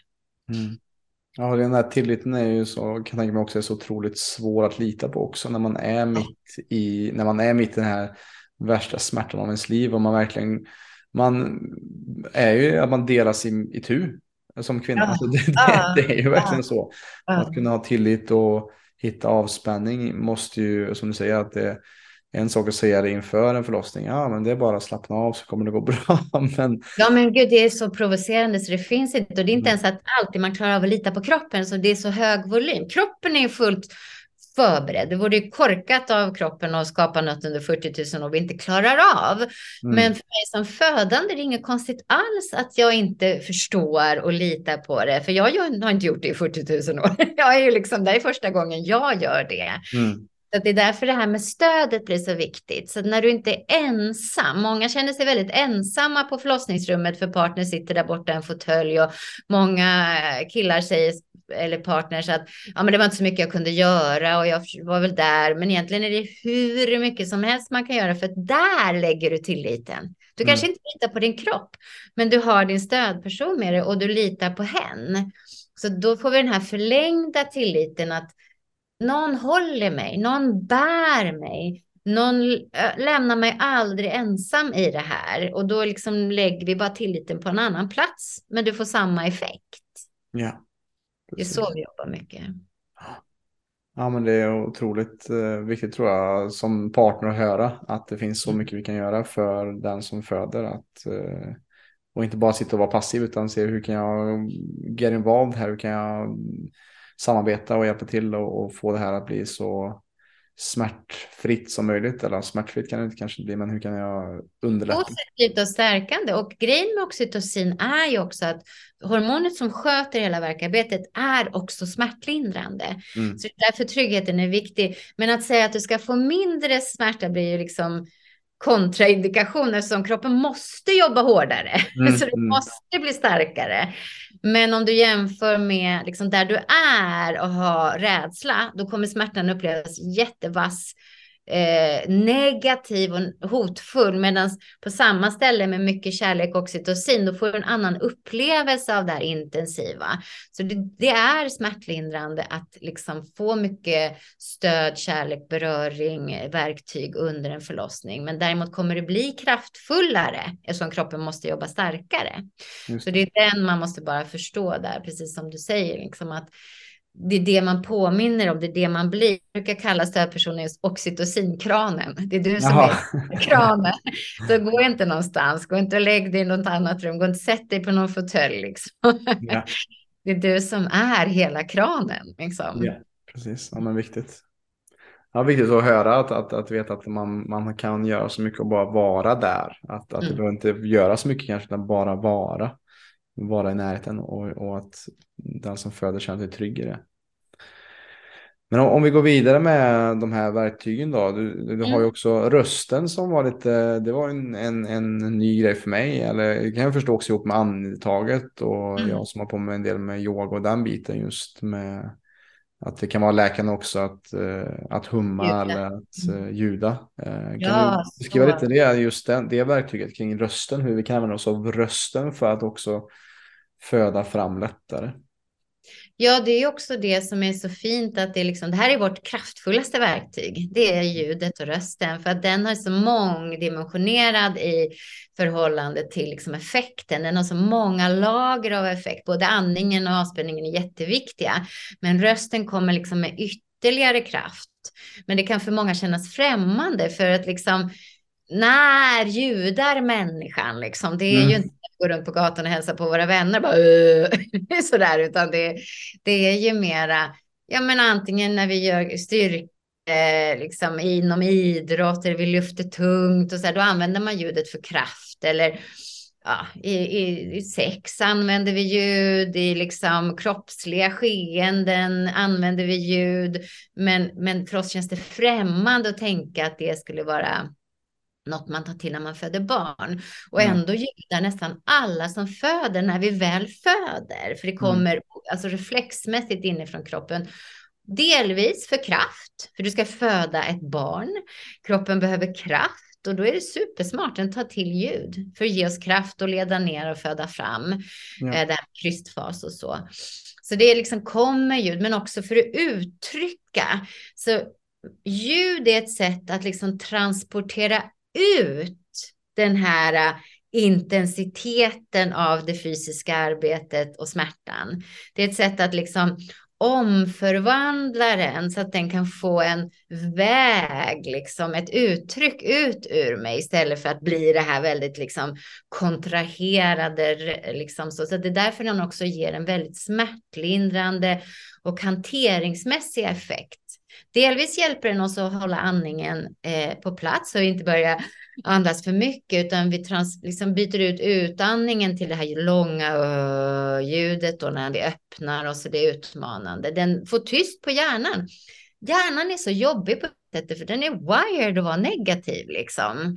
Mm. Ja, den här tilliten är ju så, kan jag tänka mig också, är så otroligt svår att lita på också när man är mitt i, när man är mitt i den här värsta smärtan av ens liv och man verkligen, man är ju att man delas i, i tu som kvinna. Ja. Alltså det, det, det, är ju verkligen ja. så. Att kunna ha tillit och hitta avspänning måste ju, som du säger, att det en sak att säga det inför en förlossning. Ja, men det är bara att slappna av så kommer det gå bra. men... Ja, men gud, det är så provocerande så det finns inte. Och det är inte mm. ens att alltid man klarar av att lita på kroppen. Så det är så hög volym. Kroppen är fullt förberedd. Det vore ju korkat av kroppen att skapa något under 40 000 år vi inte klarar av. Mm. Men för mig som födande är det inget konstigt alls att jag inte förstår och litar på det. För jag har inte gjort det i 40 000 år. Jag är ju liksom, det är första gången jag gör det. Mm. Så det är därför det här med stödet blir så viktigt. Så när du inte är ensam, många känner sig väldigt ensamma på förlossningsrummet för partner sitter där borta i en fåtölj och många killar säger eller partners att ja, men det var inte så mycket jag kunde göra och jag var väl där. Men egentligen är det hur mycket som helst man kan göra för där lägger du tilliten. Du mm. kanske inte litar på din kropp, men du har din stödperson med dig och du litar på henne. Så då får vi den här förlängda tilliten att någon håller mig, någon bär mig, någon lämnar mig aldrig ensam i det här. Och då liksom lägger vi bara tilliten på en annan plats, men du får samma effekt. Ja. Det är så vi jobbar mycket. Ja, men det är otroligt eh, viktigt tror jag som partner att höra att det finns så mm. mycket vi kan göra för den som föder. Att, eh, och inte bara sitta och vara passiv utan se hur kan jag get involved här, hur kan jag samarbeta och hjälpa till och, och, få det här att bli så smärtfritt som möjligt. Eller smärtfritt kan det inte kanske bli, men hur kan jag underlätta? Positivt och stärkande. Och grejen med oxytocin är ju också att hormonet som sköter hela verkarbetet är också smärtlindrande. Mm. Så därför tryggheten är viktig. Men att säga att du ska få mindre smärta blir ju liksom kontraindikationer som kroppen måste jobba hårdare. Mm, så det mm. måste bli starkare. Men om du jämför med liksom där du är och har rädsla, då kommer smärtan upplevas jättevass eh, negativ och hotfull. Medan på samma ställe med mycket kärlek och oxytocin, då får du en annan upplevelse av det här intensiva. Så det, det är smärtlindrande att liksom få mycket stöd, kärlek, beröring, verktyg under en förlossning. Men däremot kommer det bli kraftfullare eftersom kroppen måste jobba starkare. Så det är den man måste bara förstå där, precis som du säger, liksom att det är det man påminner om, det är det man blir. Jag brukar kalla stödpersonen just oxytocinkranen. Det är du som Jaha. är kranen. Så gå inte någonstans, gå inte och lägg dig i något annat rum, gå inte och sätt dig på någon fåtölj. Liksom. Ja. Det är du som är hela kranen. Liksom. Ja, precis. Ja, men viktigt. Ja, viktigt att höra, att, att, att veta att man, man kan göra så mycket och bara vara där. Att, att mm. det behöver inte göra så mycket kanske, utan bara vara. Vara i närheten och, och att den som föder känner sig trygg i det. Men om, om, vi går vidare med de här verktygen då. Du, du mm. har ju mm. också rösten som var lite, det var en, en, en ny grej för mig. Eller det kan jag förstå också ihop med andetaget och mm. jag som har på med en del med yoga och den biten just med att det kan vara läkande också att, uh, att humma ljuda. eller att uh, ljuda. Uh, kan ja, du beskriva lite det, just den, det verktyget kring rösten, hur vi kan använda oss av rösten för att också föda fram lättare? Ja, det är också det som är så fint att det är liksom, det här är vårt kraftfullaste verktyg. Det är ljudet och rösten för att den är så mångdimensionerad i förhållande till liksom effekten. Den har så många lager av effekt. Både andningen och avspänningen är jätteviktiga, men rösten kommer liksom med ytterligare kraft. Men det kan för många kännas främmande för att liksom när ljudar människan liksom? Det är mm. ju inte gå runt på gatan och hälsa på våra vänner bara sådär, utan det, det är ju mera, ja men antingen när vi gör styrka liksom inom idrott eller vi lyfter tungt och så här, då använder man ljudet för kraft eller ja, i, i, i sex använder vi ljud, i liksom kroppsliga skeenden använder vi ljud, men, men för oss känns det främmande att tänka att det skulle vara något man tar till när man föder barn. Och mm. ändå ljudar nästan alla som föder när vi väl föder. För det mm. kommer mm. alltså reflexmässigt inifrån kroppen. Delvis för kraft, för du ska föda ett barn. Kroppen behöver kraft och då är det supersmart att ta till ljud för att ge oss kraft och leda ner och föda fram ja. eh, den krystfas och så. Så det liksom kommer ljud, men också för att uttrycka. Så ljud är ett sätt att liksom transportera ut den här äh, intensiteten av det fysiska arbetet och smärtan. Det är ett sätt att liksom omförvandla den så att den kan få en väg, liksom ett uttryck ut ur mig istället för att bli det här väldigt liksom kontraherade. Liksom så. så det är därför den också ger en väldigt smärtlindrande och hanteringsmässig effekt. Delvis hjälper den oss att hålla andningen eh, på plats och inte börja andas för mycket, utan vi trans, liksom byter ut utandningen till det här långa uh, ljudet och när vi öppnar oss, det är utmanande. Den får tyst på hjärnan. Hjärnan är så jobbig på sättet, för den är wired att vara negativ liksom.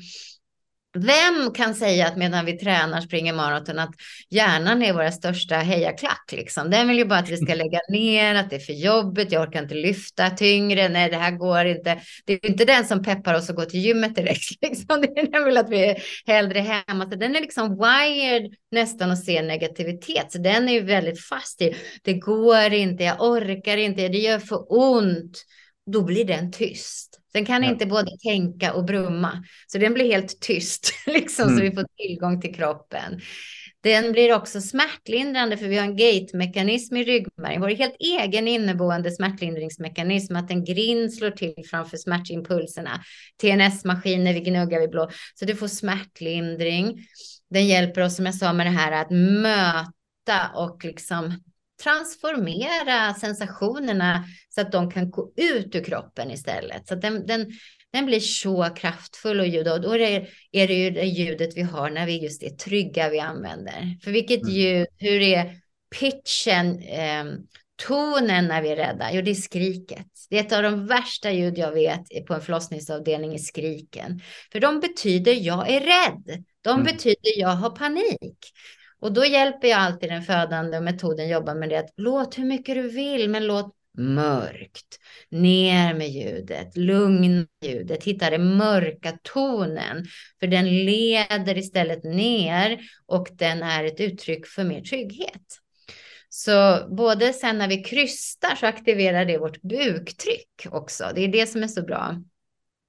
Vem kan säga att medan vi tränar, springer maraton, att hjärnan är våra största hejaklack? Liksom? Den vill ju bara att vi ska lägga ner, att det är för jobbigt, jag orkar inte lyfta tyngre, nej det här går inte. Det är inte den som peppar oss att gå till gymmet direkt. Liksom. Den vill att vi är hellre hemma. Så den är liksom wired nästan att se negativitet. Så den är ju väldigt fast i, det går inte, jag orkar inte, det gör för ont. Då blir den tyst. Den kan ja. inte både tänka och brumma. Så den blir helt tyst, liksom, mm. så vi får tillgång till kroppen. Den blir också smärtlindrande för vi har en gate-mekanism i ryggmärgen, vår helt egen inneboende smärtlindringsmekanism, att en grind slår till framför smärtimpulserna. TNS-maskiner, vi gnuggar vid blå, så du får smärtlindring. Den hjälper oss, som jag sa, med det här att möta och liksom transformera sensationerna så att de kan gå ut ur kroppen istället. Så den, den, den blir så kraftfull och ljud och då är det, är det ju det ljudet vi har när vi just är trygga vi använder. För vilket mm. ljud, hur är pitchen, eh, tonen när vi är rädda? Jo, det är skriket. Det är ett av de värsta ljud jag vet på en förlossningsavdelning i skriken. För de betyder jag är rädd. De mm. betyder jag har panik. Och då hjälper jag alltid den födande och metoden jobbar med det att låt hur mycket du vill, men låt mörkt. Ner med ljudet, lugna ljudet, hitta den mörka tonen. För den leder istället ner och den är ett uttryck för mer trygghet. Så både sen när vi krystar så aktiverar det vårt buktryck också. Det är det som är så bra.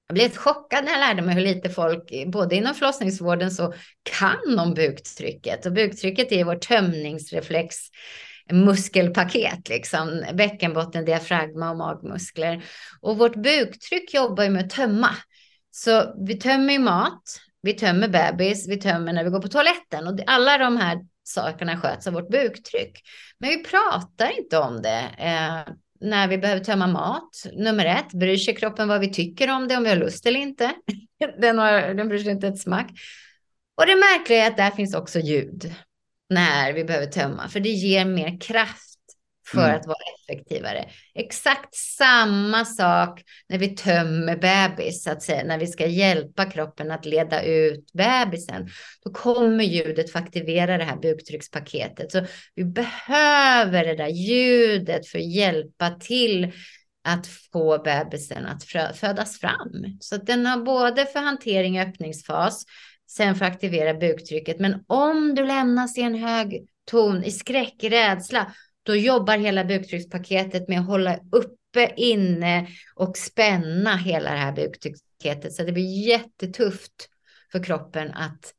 Jag blev chockad när jag lärde mig hur lite folk, både inom förlossningsvården, så kan om buktrycket. Och buktrycket är vår tömningsreflex muskelpaket, liksom bäckenbotten, diafragma och magmuskler. Och vårt buktryck jobbar ju med att tömma. Så vi tömmer ju mat, vi tömmer bebis, vi tömmer när vi går på toaletten och alla de här sakerna sköts av vårt buktryck. Men vi pratar inte om det. Eh, när vi behöver tömma mat. Nummer ett, bryr sig kroppen vad vi tycker om det, om vi har lust eller inte. den, har, den bryr sig inte ett smack. Och det märkliga är att där finns också ljud när vi behöver tömma, för det ger mer kraft för mm. att vara effektivare. Exakt samma sak när vi tömmer bebis, så att säga, när vi ska hjälpa kroppen att leda ut bebisen. Då kommer ljudet att aktivera det här buktryckspaketet. Så vi behöver det där ljudet för att hjälpa till att få bebisen att födas fram. Så att den har både för hantering i öppningsfas, sen för att aktivera buktrycket. Men om du lämnas i en hög ton, i skräck, rädsla, då jobbar hela buktryckspaketet med att hålla uppe, inne och spänna hela det här buktryckspaketet. Så det blir jättetufft för kroppen att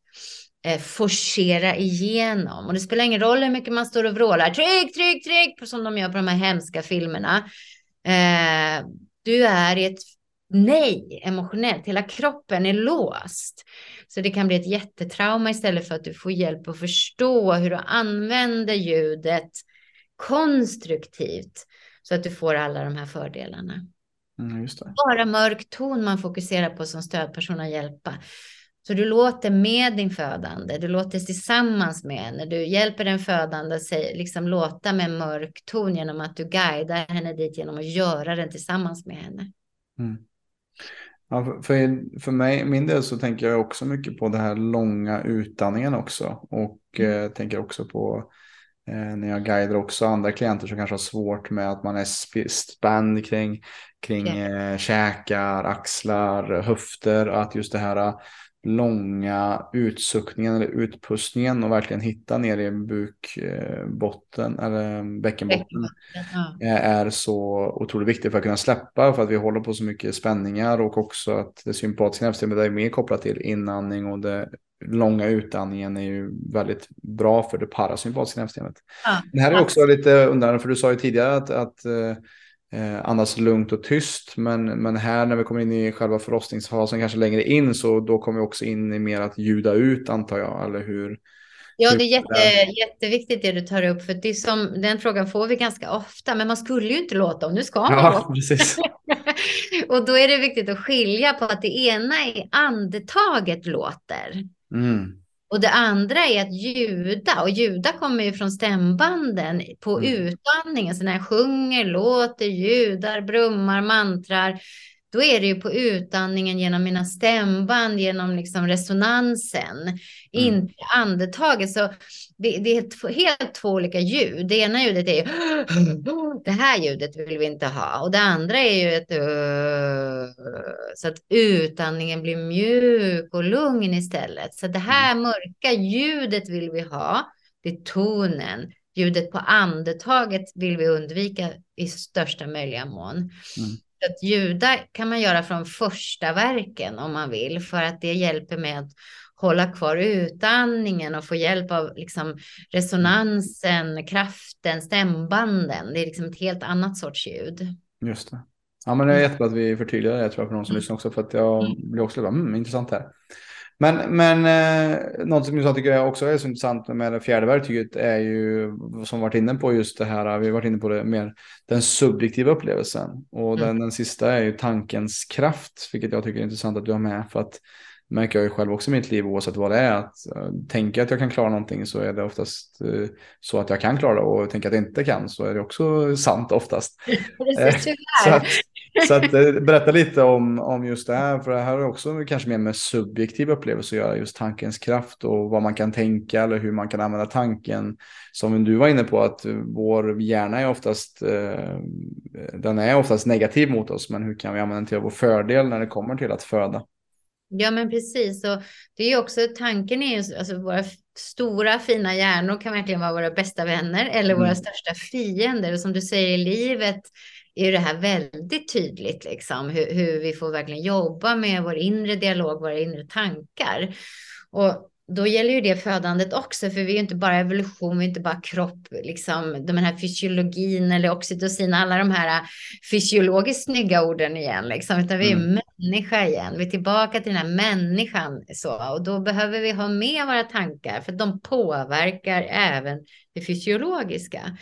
eh, forcera igenom. Och det spelar ingen roll hur mycket man står och vrålar, tryck, tryck, tryck, som de gör på de här hemska filmerna. Eh, du är i ett nej emotionellt. Hela kroppen är låst. Så det kan bli ett jättetrauma istället för att du får hjälp att förstå hur du använder ljudet konstruktivt så att du får alla de här fördelarna. Mm, Bara mörk ton man fokuserar på som stödperson att hjälpa. Så du låter med din födande, du låter tillsammans med när du hjälper den födande, liksom låta med mörk ton genom att du guidar henne dit genom att göra den tillsammans med henne. Mm. Ja, för, för mig, min del så tänker jag också mycket på den här långa utandningen också. Och mm. eh, tänker också på när jag guidar också andra klienter som kanske har svårt med att man är spänd kring, kring yeah. eh, käkar, axlar, höfter. Att just det här långa utsuckningen eller utpustningen och verkligen hitta ner i bukbotten eh, eller bäckenbotten ja. är så otroligt viktigt för att kunna släppa för att vi håller på så mycket spänningar och också att det sympatiska nervsystemet är mer kopplat till inandning och det långa utandningen är ju väldigt bra för det parasympatiska nervsystemet. Ja. Det här är också lite undrande för du sa ju tidigare att, att eh, eh, andas lugnt och tyst. Men, men här när vi kommer in i själva förlossningsfasen, kanske längre in, så då kommer vi också in i mer att ljuda ut antar jag, eller hur? Ja, det är jätte, jätteviktigt det du tar upp, för det är som, den frågan får vi ganska ofta, men man skulle ju inte låta om nu ska man ja, låta. Precis. och då är det viktigt att skilja på att det ena är andetaget låter. Mm. Och det andra är att ljuda, och ljuda kommer ju från stämbanden på mm. utandningen. Så när jag sjunger, låter, ljudar, brummar, mantrar, då är det ju på utandningen genom mina stämband, genom liksom resonansen, mm. inte andetaget. Så det, det är helt två olika ljud. Det ena ljudet är ju det här ljudet vill vi inte ha och det andra är ju ett så att utandningen blir mjuk och lugn istället. Så det här mm. mörka ljudet vill vi ha. Det är tonen. Ljudet på andetaget vill vi undvika i största möjliga mån. Mm. Att ljuda kan man göra från första verken om man vill för att det hjälper med att hålla kvar utandningen och få hjälp av liksom resonansen, kraften, stämbanden. Det är liksom ett helt annat sorts ljud. Just det. Ja, men det är jättebra att vi förtydligar det tror jag för någon som mm. lyssnar också för att jag mm. blir också mm, intressant här. Men, men eh, något som jag tycker också är så intressant med det fjärde verktyget är ju som varit inne på just det här. Vi har varit inne på det mer den subjektiva upplevelsen och mm. den, den sista är ju tankens kraft, vilket jag tycker är intressant att du har med för att märker jag ju själv också i mitt liv oavsett vad det är. Att uh, tänka att jag kan klara någonting så är det oftast uh, så att jag kan klara det och tänka att jag inte kan så är det också sant oftast. Precis, så att, så att berätta lite om, om just det här, för det här har också kanske mer med subjektiv upplevelse att göra, just tankens kraft och vad man kan tänka eller hur man kan använda tanken. Som du var inne på att vår hjärna är oftast, uh, den är oftast negativ mot oss, men hur kan vi använda den till vår fördel när det kommer till att föda? Ja, men precis. Och det är också tanken är ju, alltså våra stora fina hjärnor kan verkligen vara våra bästa vänner eller mm. våra största fiender. Och som du säger i livet är det här väldigt tydligt, liksom, hur, hur vi får verkligen jobba med vår inre dialog, våra inre tankar. Och då gäller ju det födandet också, för vi är inte bara evolution, vi är inte bara kropp, liksom den här fysiologin eller oxytocin, alla de här fysiologiskt snygga orden igen, liksom, utan vi är mm. människa igen. Vi är tillbaka till den här människan så, och då behöver vi ha med våra tankar, för de påverkar även det fysiologiska.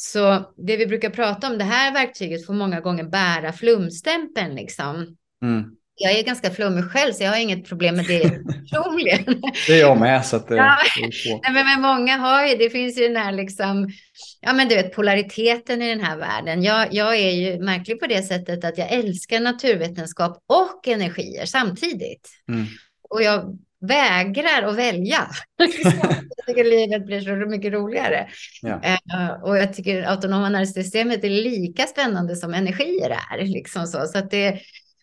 Så det vi brukar prata om, det här verktyget får många gånger bära flumstämpeln liksom. Mm jag är ganska flummig själv så jag har inget problem med det personligen. det är jag med. Så att det, ja, nej, men, men många har ju, det finns ju den här liksom, ja men du vet polariteten i den här världen. Jag, jag är ju märklig på det sättet att jag älskar naturvetenskap och energier samtidigt. Mm. Och jag vägrar att välja. jag tycker livet blir så mycket roligare. Ja. Uh, och jag tycker autonoma nervsystemet är lika spännande som energier är. Liksom så. Så att det,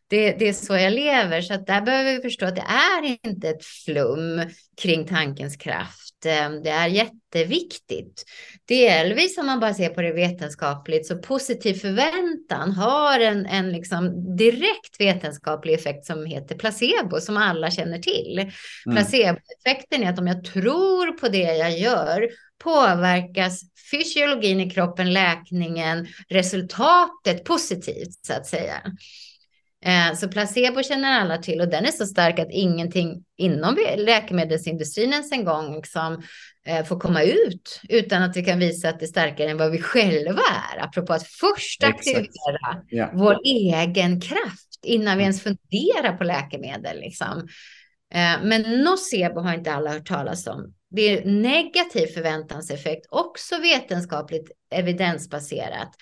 det, det, är så jag lever. Så att där behöver vi förstå att det är inte ett flum kring tankens kraft. Ehm, det är jätteviktigt. Delvis om man bara ser på det vetenskapligt så positiv förväntan har en, en liksom direkt vetenskaplig effekt som heter placebo som alla känner till. Mm. Placeboeffekten är att om jag tror på det jag gör påverkas fysiologin i kroppen, läkningen, resultatet positivt så att säga. Eh, så placebo känner alla till och den är så stark att ingenting inom läkemedelsindustrin ens en gång liksom, eh, får komma ut utan att vi kan visa att det är starkare än vad vi själva är. Apropå att först aktivera ja. vår egen kraft innan vi ens funderar på läkemedel. Liksom. Eh, men nocebo har inte alla hört talas om. Det är negativ förväntanseffekt, också vetenskapligt evidensbaserat.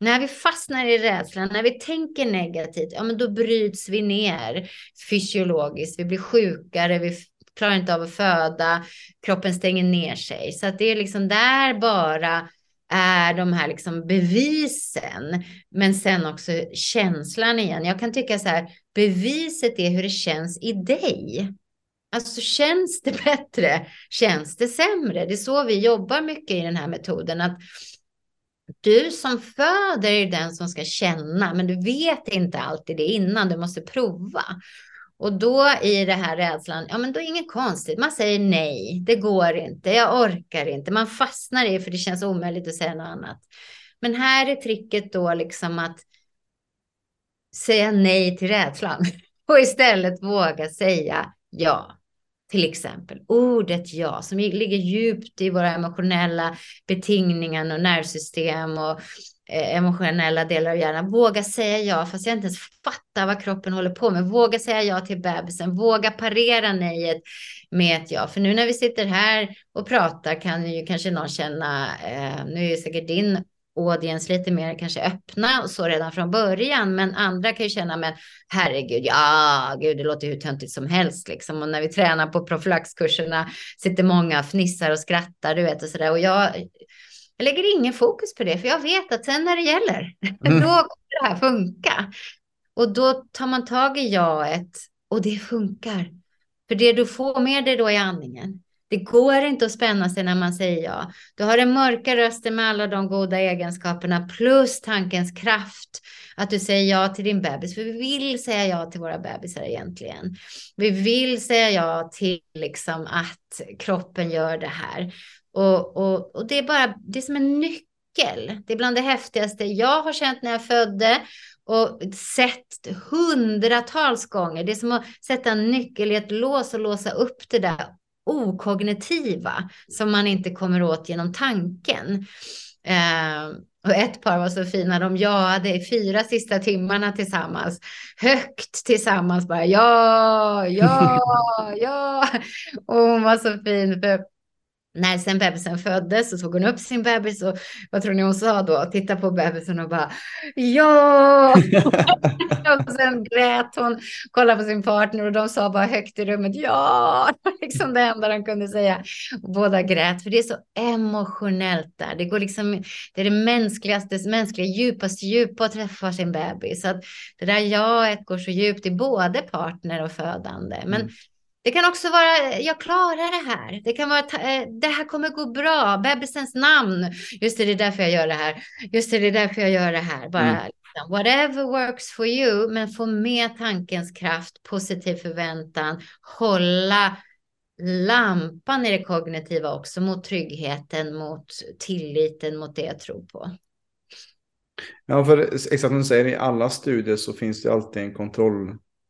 När vi fastnar i rädslan, när vi tänker negativt, ja men då bryts vi ner fysiologiskt. Vi blir sjukare, vi klarar inte av att föda, kroppen stänger ner sig. Så att det är liksom där bara är de här liksom bevisen, men sen också känslan igen. Jag kan tycka så här, beviset är hur det känns i dig. Alltså känns det bättre? Känns det sämre? Det är så vi jobbar mycket i den här metoden. Att du som föder är den som ska känna, men du vet inte alltid det innan, du måste prova. Och då i det här rädslan, ja men då är det inget konstigt. Man säger nej, det går inte, jag orkar inte. Man fastnar i för det känns omöjligt att säga något annat. Men här är tricket då liksom att säga nej till rädslan och istället våga säga ja till exempel. Ordet ja, som ligger djupt i våra emotionella betingningar och nervsystem och eh, emotionella delar av hjärnan. Våga säga ja, fast jag inte ens fattar vad kroppen håller på med. Våga säga ja till bebisen. Våga parera nejet med ett ja. För nu när vi sitter här och pratar kan ju kanske någon känna, eh, nu är ju säkert din audience lite mer kanske öppna och så redan från början. Men andra kan ju känna, men herregud, ja, gud, det låter hur töntigt som helst liksom. Och när vi tränar på profylaxkurserna sitter många fnissar och skrattar, du vet och så där. Och jag, jag lägger ingen fokus på det, för jag vet att sen när det gäller, mm. då kommer det här funka. Och då tar man tag i jaet och det funkar. För det du får med dig då i andningen, det går inte att spänna sig när man säger ja. Du har den mörka rösten med alla de goda egenskaperna plus tankens kraft. Att du säger ja till din bebis. För vi vill säga ja till våra bebisar egentligen. Vi vill säga ja till liksom att kroppen gör det här. Och, och, och det är bara det är som en nyckel. Det är bland det häftigaste jag har känt när jag födde och sett hundratals gånger. Det är som att sätta en nyckel i ett lås och låsa upp det där okognitiva som man inte kommer åt genom tanken. Eh, och ett par var så fina, de jade i fyra sista timmarna tillsammans, högt tillsammans bara ja, ja, ja. Och hon var så fin för när sen bebisen föddes så tog hon upp sin bebis och vad tror ni hon sa då? Titta på bebisen och bara ja. och sen grät hon, kollade på sin partner och de sa bara högt i rummet ja. liksom det enda de kunde säga. Båda grät för det är så emotionellt där. Det går liksom, det är det mänskligaste, mänskliga djupaste djupa att träffa sin bebis. Så att det där jaet går så djupt i både partner och födande. Men mm. Det kan också vara, jag klarar det här. Det kan vara, eh, det här kommer gå bra. Bebisens namn. Just det, det är därför jag gör det här. Just det, det är därför jag gör det här. Bara mm. liksom, whatever works for you, men få med tankens kraft, positiv förväntan, hålla lampan i det kognitiva också mot tryggheten, mot tilliten, mot det jag tror på. Ja, för exakt som du säger, i alla studier så finns det alltid en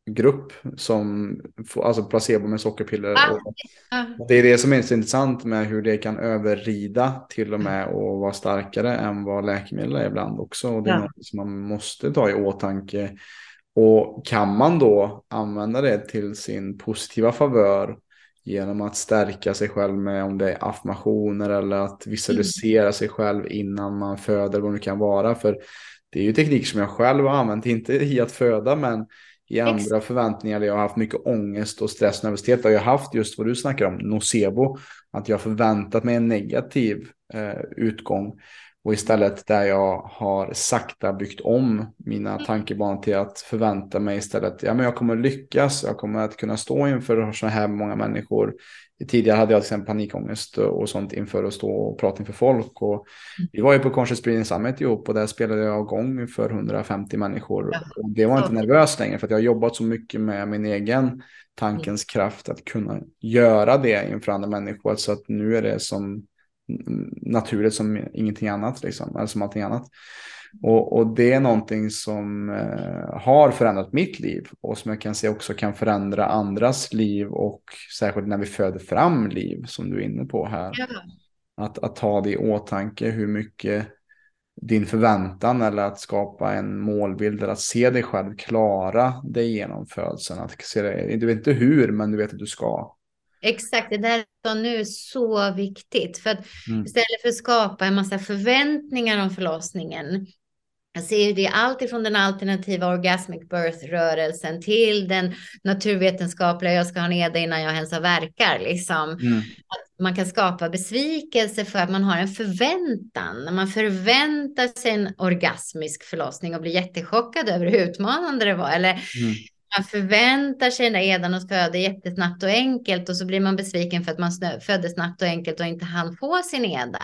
kontrollgrupp som får, alltså placebo med sockerpiller. Ah, och det är det som är så intressant med hur det kan överrida till och med och vara starkare än vad läkemedel är ibland också. Och det är ja. något som man måste ta i åtanke. Och kan man då använda det till sin positiva favör genom att stärka sig själv med om det är affirmationer eller att visualisera mm. sig själv innan man föder vad det kan vara. För det är ju teknik som jag själv har använt, inte i att föda men i andra förväntningar där jag har haft mycket ångest och stress och nervositet har jag haft just vad du snackar om, nocebo. Att jag förväntat mig en negativ eh, utgång. Och istället där jag har sakta byggt om mina mm. tankebanor till att förvänta mig istället, ja men jag kommer lyckas, jag kommer att kunna stå inför så här många människor. Tidigare hade jag till exempel panikångest och sånt inför att stå och prata inför folk. Och mm. vi var ju på Conscious Breeding Summit ihop och där spelade jag gång för 150 människor. Och det var inte nervöst längre för att jag har jobbat så mycket med min egen tankens mm. kraft att kunna göra det inför andra människor. Så att nu är det som naturligt som ingenting annat, liksom, eller som allting annat. Och, och det är någonting som eh, har förändrat mitt liv och som jag kan se också kan förändra andras liv och särskilt när vi föder fram liv som du är inne på här. Ja. Att, att ta det i åtanke hur mycket din förväntan eller att skapa en målbild eller att se dig själv klara dig genom födseln. Att se det, du vet inte hur men du vet att du ska. Exakt, det där som nu är så viktigt. För att mm. istället för att skapa en massa förväntningar om förlossningen. Jag ser det allt ifrån den alternativa orgasmic birth-rörelsen till den naturvetenskapliga, jag ska ha ner det innan jag ens har verkar. Liksom. Mm. Att man kan skapa besvikelse för att man har en förväntan. När man förväntar sig en orgasmisk förlossning och blir jättechockad över hur utmanande det var. Eller mm man förväntar sig den där edan och föder jättesnabbt och enkelt och så blir man besviken för att man födde snabbt och enkelt och inte hann få sin eda.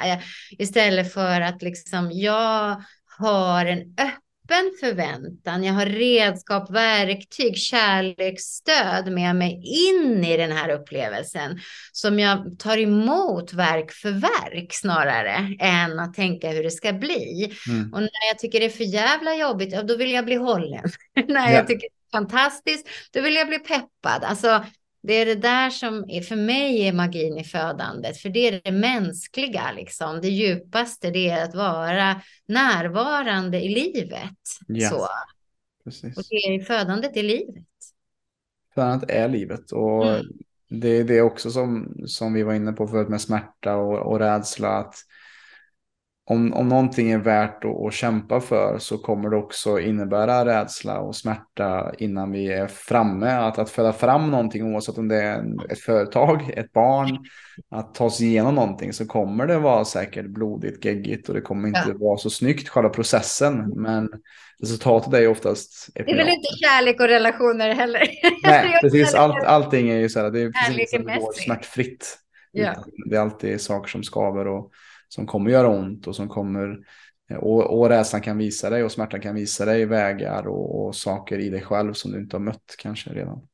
Istället för att liksom jag har en öppen förväntan, jag har redskap, verktyg, kärleksstöd med mig in i den här upplevelsen som jag tar emot verk för verk snarare än att tänka hur det ska bli. Mm. Och när jag tycker det är för jävla jobbigt, då vill jag bli hållen. när jag tycker fantastiskt, då vill jag bli peppad. Alltså, det är det där som är, för mig är magin i födandet, för det är det mänskliga, liksom. det djupaste, det är att vara närvarande i livet. Ja, så. Precis. Och det är födandet i livet. Födandet är livet och mm. det är det också som, som vi var inne på förut med smärta och, och rädsla, att om, om någonting är värt att, att, kämpa för så kommer det också innebära rädsla och smärta innan vi är framme. Att, att föda fram någonting, oavsett om det är ett företag, ett barn, att ta sig igenom någonting så kommer det vara säkert blodigt, geggigt och det kommer inte ja. vara så snyggt själva processen. Men resultatet är ju oftast... Det är väl inte kärlek och relationer heller. Nej, precis. Allt, allting är ju så här, det är precis som det går smärtfritt. Ja. Det är alltid saker som skaver och som kommer göra ont och som kommer och, och rädslan kan visa dig och smärtan kan visa dig vägar och, och saker i dig själv som du inte har mött kanske redan.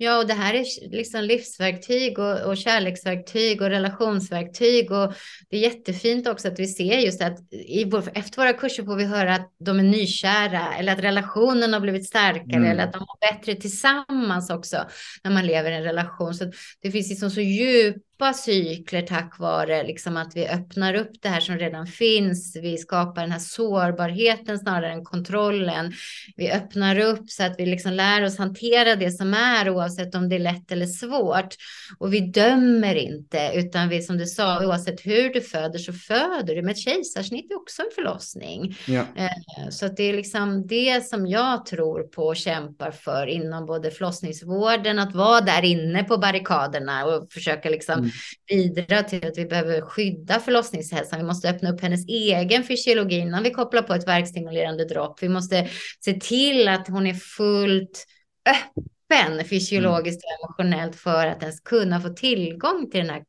Ja, och det här är liksom livsverktyg och, och kärleksverktyg och relationsverktyg. Och det är jättefint också att vi ser just att i efter våra kurser får vi höra att de är nykära eller att relationen har blivit starkare mm. eller att de mår bättre tillsammans också när man lever i en relation. Så det finns liksom så djup djupa cykler tack vare liksom att vi öppnar upp det här som redan finns. Vi skapar den här sårbarheten snarare än kontrollen. Vi öppnar upp så att vi liksom lär oss hantera det som är oavsett om det är lätt eller svårt. Och vi dömer inte utan vi som du sa oavsett hur du föder så föder du. Med ett kejsarsnitt är också en förlossning. Ja. Eh, så att det är liksom det som jag tror på och kämpar för inom både förlossningsvården att vara där inne på barrikaderna och försöka liksom bidra till att vi behöver skydda förlossningshälsan. Vi måste öppna upp hennes egen fysiologi innan vi kopplar på ett verkstimulerande dropp. Vi måste se till att hon är fullt öppen fysiologiskt och emotionellt för att ens kunna få tillgång till den här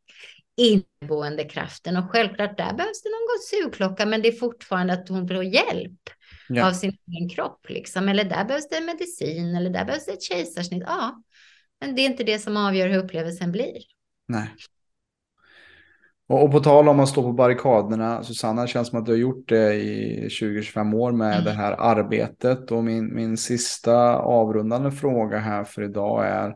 inneboende kraften. Och självklart där behövs det någon sugklocka, men det är fortfarande att hon får hjälp ja. av sin egen kropp. Liksom. Eller där behövs det medicin eller där behövs det ett kejsarsnitt. Ja, men det är inte det som avgör hur upplevelsen blir. Nej. Och, och på tal om att stå på barrikaderna, Susanna, det känns som att du har gjort det i 20-25 år med mm. det här arbetet. Och min, min sista avrundande fråga här för idag är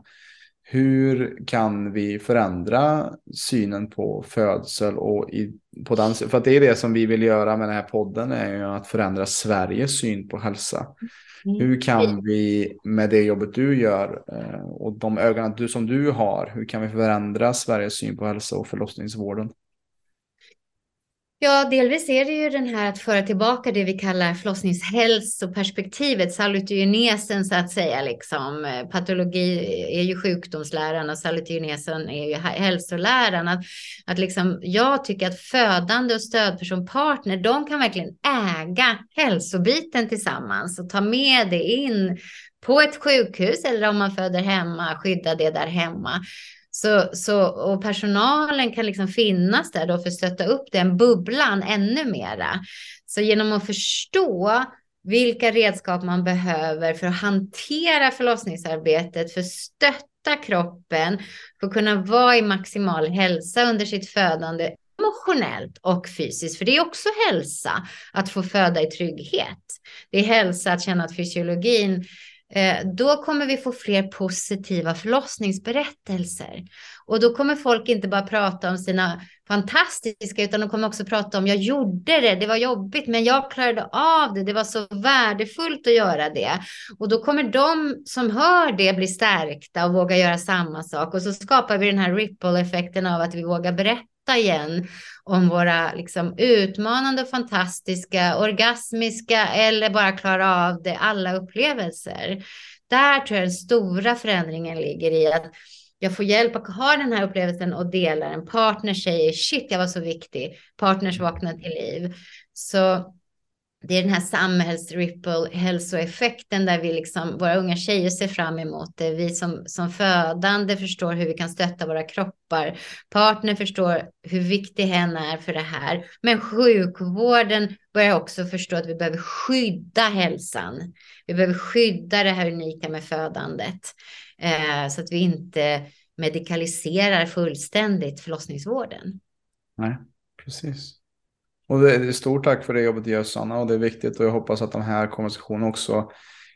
hur kan vi förändra synen på födsel och i, på den, för att det är det som vi vill göra med den här podden är ju att förändra Sveriges syn på hälsa. Mm. Hur kan vi med det jobbet du gör eh, och de ögonen du, som du har, hur kan vi förändra Sveriges syn på hälsa och förlossningsvården? Ja, delvis är det ju den här att föra tillbaka det vi kallar förlossningshälsoperspektivet, salutogenesen så att säga, liksom. Eh, patologi är ju sjukdomsläran och salutogenesen är ju hälsoläran. Att, att liksom, jag tycker att födande och stödperson, partner, de kan verkligen äga hälsobiten tillsammans och ta med det in på ett sjukhus eller om man föder hemma, skydda det där hemma. Så, så, och personalen kan liksom finnas där då för att stötta upp den bubblan ännu mera. Så genom att förstå vilka redskap man behöver för att hantera förlossningsarbetet, för att stötta kroppen, för att kunna vara i maximal hälsa under sitt födande emotionellt och fysiskt, för det är också hälsa att få föda i trygghet. Det är hälsa att känna att fysiologin Eh, då kommer vi få fler positiva förlossningsberättelser. Och då kommer folk inte bara prata om sina fantastiska, utan de kommer också prata om jag gjorde det, det var jobbigt, men jag klarade av det, det var så värdefullt att göra det. Och då kommer de som hör det bli stärkta och våga göra samma sak. Och så skapar vi den här ripple-effekten av att vi vågar berätta igen om våra liksom, utmanande och fantastiska, orgasmiska eller bara klara av det, alla upplevelser. Där tror jag den stora förändringen ligger i att jag får hjälp att ha den här upplevelsen och dela den. partner säger shit, jag var så viktig. Partners vaknar till liv. Så det är den här samhällsripple hälsoeffekten där vi liksom, våra unga tjejer ser fram emot det. Vi som, som födande förstår hur vi kan stötta våra kroppar. Partner förstår hur viktig hen är för det här. Men sjukvården börjar också förstå att vi behöver skydda hälsan. Vi behöver skydda det här unika med födandet. Eh, så att vi inte medikaliserar fullständigt förlossningsvården. Nej, precis. Och det är stort tack för det jobbet du gör Sanna och det är viktigt och jag hoppas att de här konversationerna också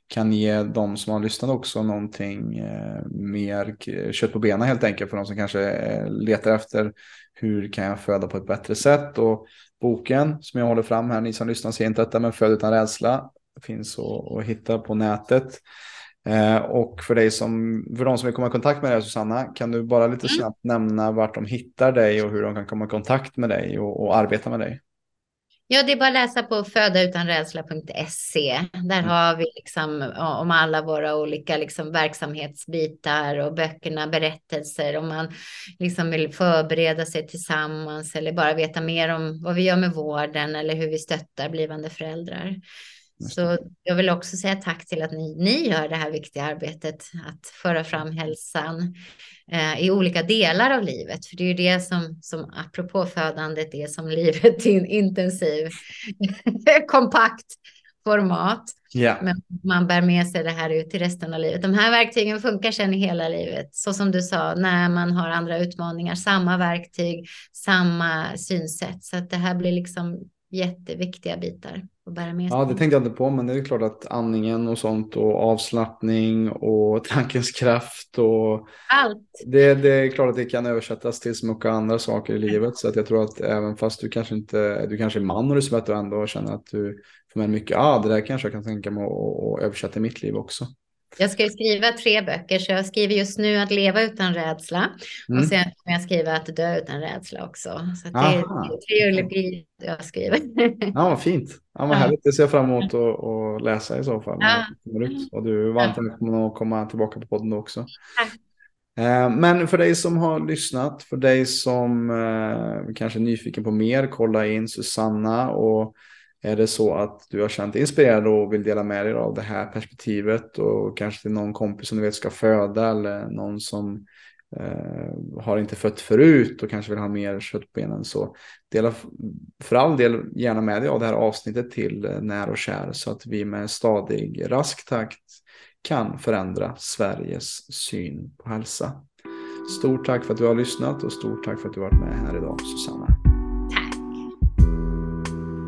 kan ge de som har lyssnat också någonting eh, mer kött på benen helt enkelt för de som kanske eh, letar efter hur kan jag föda på ett bättre sätt och boken som jag håller fram här, ni som lyssnar ser inte detta men Föd utan rädsla finns att, att hitta på nätet. Eh, och för dig som, för de som vill komma i kontakt med dig Susanna, kan du bara lite mm. snabbt nämna vart de hittar dig och hur de kan komma i kontakt med dig och, och arbeta med dig? Ja, det är bara att läsa på födautanrädsla.se. Där mm. har vi liksom om alla våra olika liksom verksamhetsbitar och böckerna, berättelser. Om man liksom vill förbereda sig tillsammans eller bara veta mer om vad vi gör med vården eller hur vi stöttar blivande föräldrar. Så jag vill också säga tack till att ni, ni gör det här viktiga arbetet att föra fram hälsan eh, i olika delar av livet. För det är ju det som, som apropå födandet är som livet i en intensiv, kompakt format. Yeah. Men man bär med sig det här ut i resten av livet. De här verktygen funkar sedan i hela livet. Så som du sa, när man har andra utmaningar, samma verktyg, samma synsätt. Så att det här blir liksom jätteviktiga bitar att bära med sig. Ja, det tänkte jag inte på, men det är klart att andningen och sånt och avslappning och tankens kraft och allt. Det, det är klart att det kan översättas till så mycket andra saker i livet så att jag tror att även fast du kanske inte, du kanske är man och du svettar ändå känner att du får med mycket, ah, det där kanske jag kan tänka mig att översätta i mitt liv också. Jag ska skriva tre böcker, så jag skriver just nu att leva utan rädsla. Mm. Och sen kommer jag skriva att dö utan rädsla också. Så det är trilogi jag skriver. Ja, vad fint. Ja, vad härligt. Det ser jag fram emot att, att läsa i så fall. Ja. Och du är varmt välkommen att komma tillbaka på podden också. Tack. Eh, men för dig som har lyssnat, för dig som eh, kanske är nyfiken på mer, kolla in Susanna och är det så att du har känt dig inspirerad och vill dela med dig av det här perspektivet och kanske till någon kompis som du vet ska föda eller någon som eh, har inte fött förut och kanske vill ha mer kött på benen så dela för all del gärna med dig av det här avsnittet till eh, när och kär så att vi med stadig rask takt kan förändra Sveriges syn på hälsa. Stort tack för att du har lyssnat och stort tack för att du varit med här idag Susanna.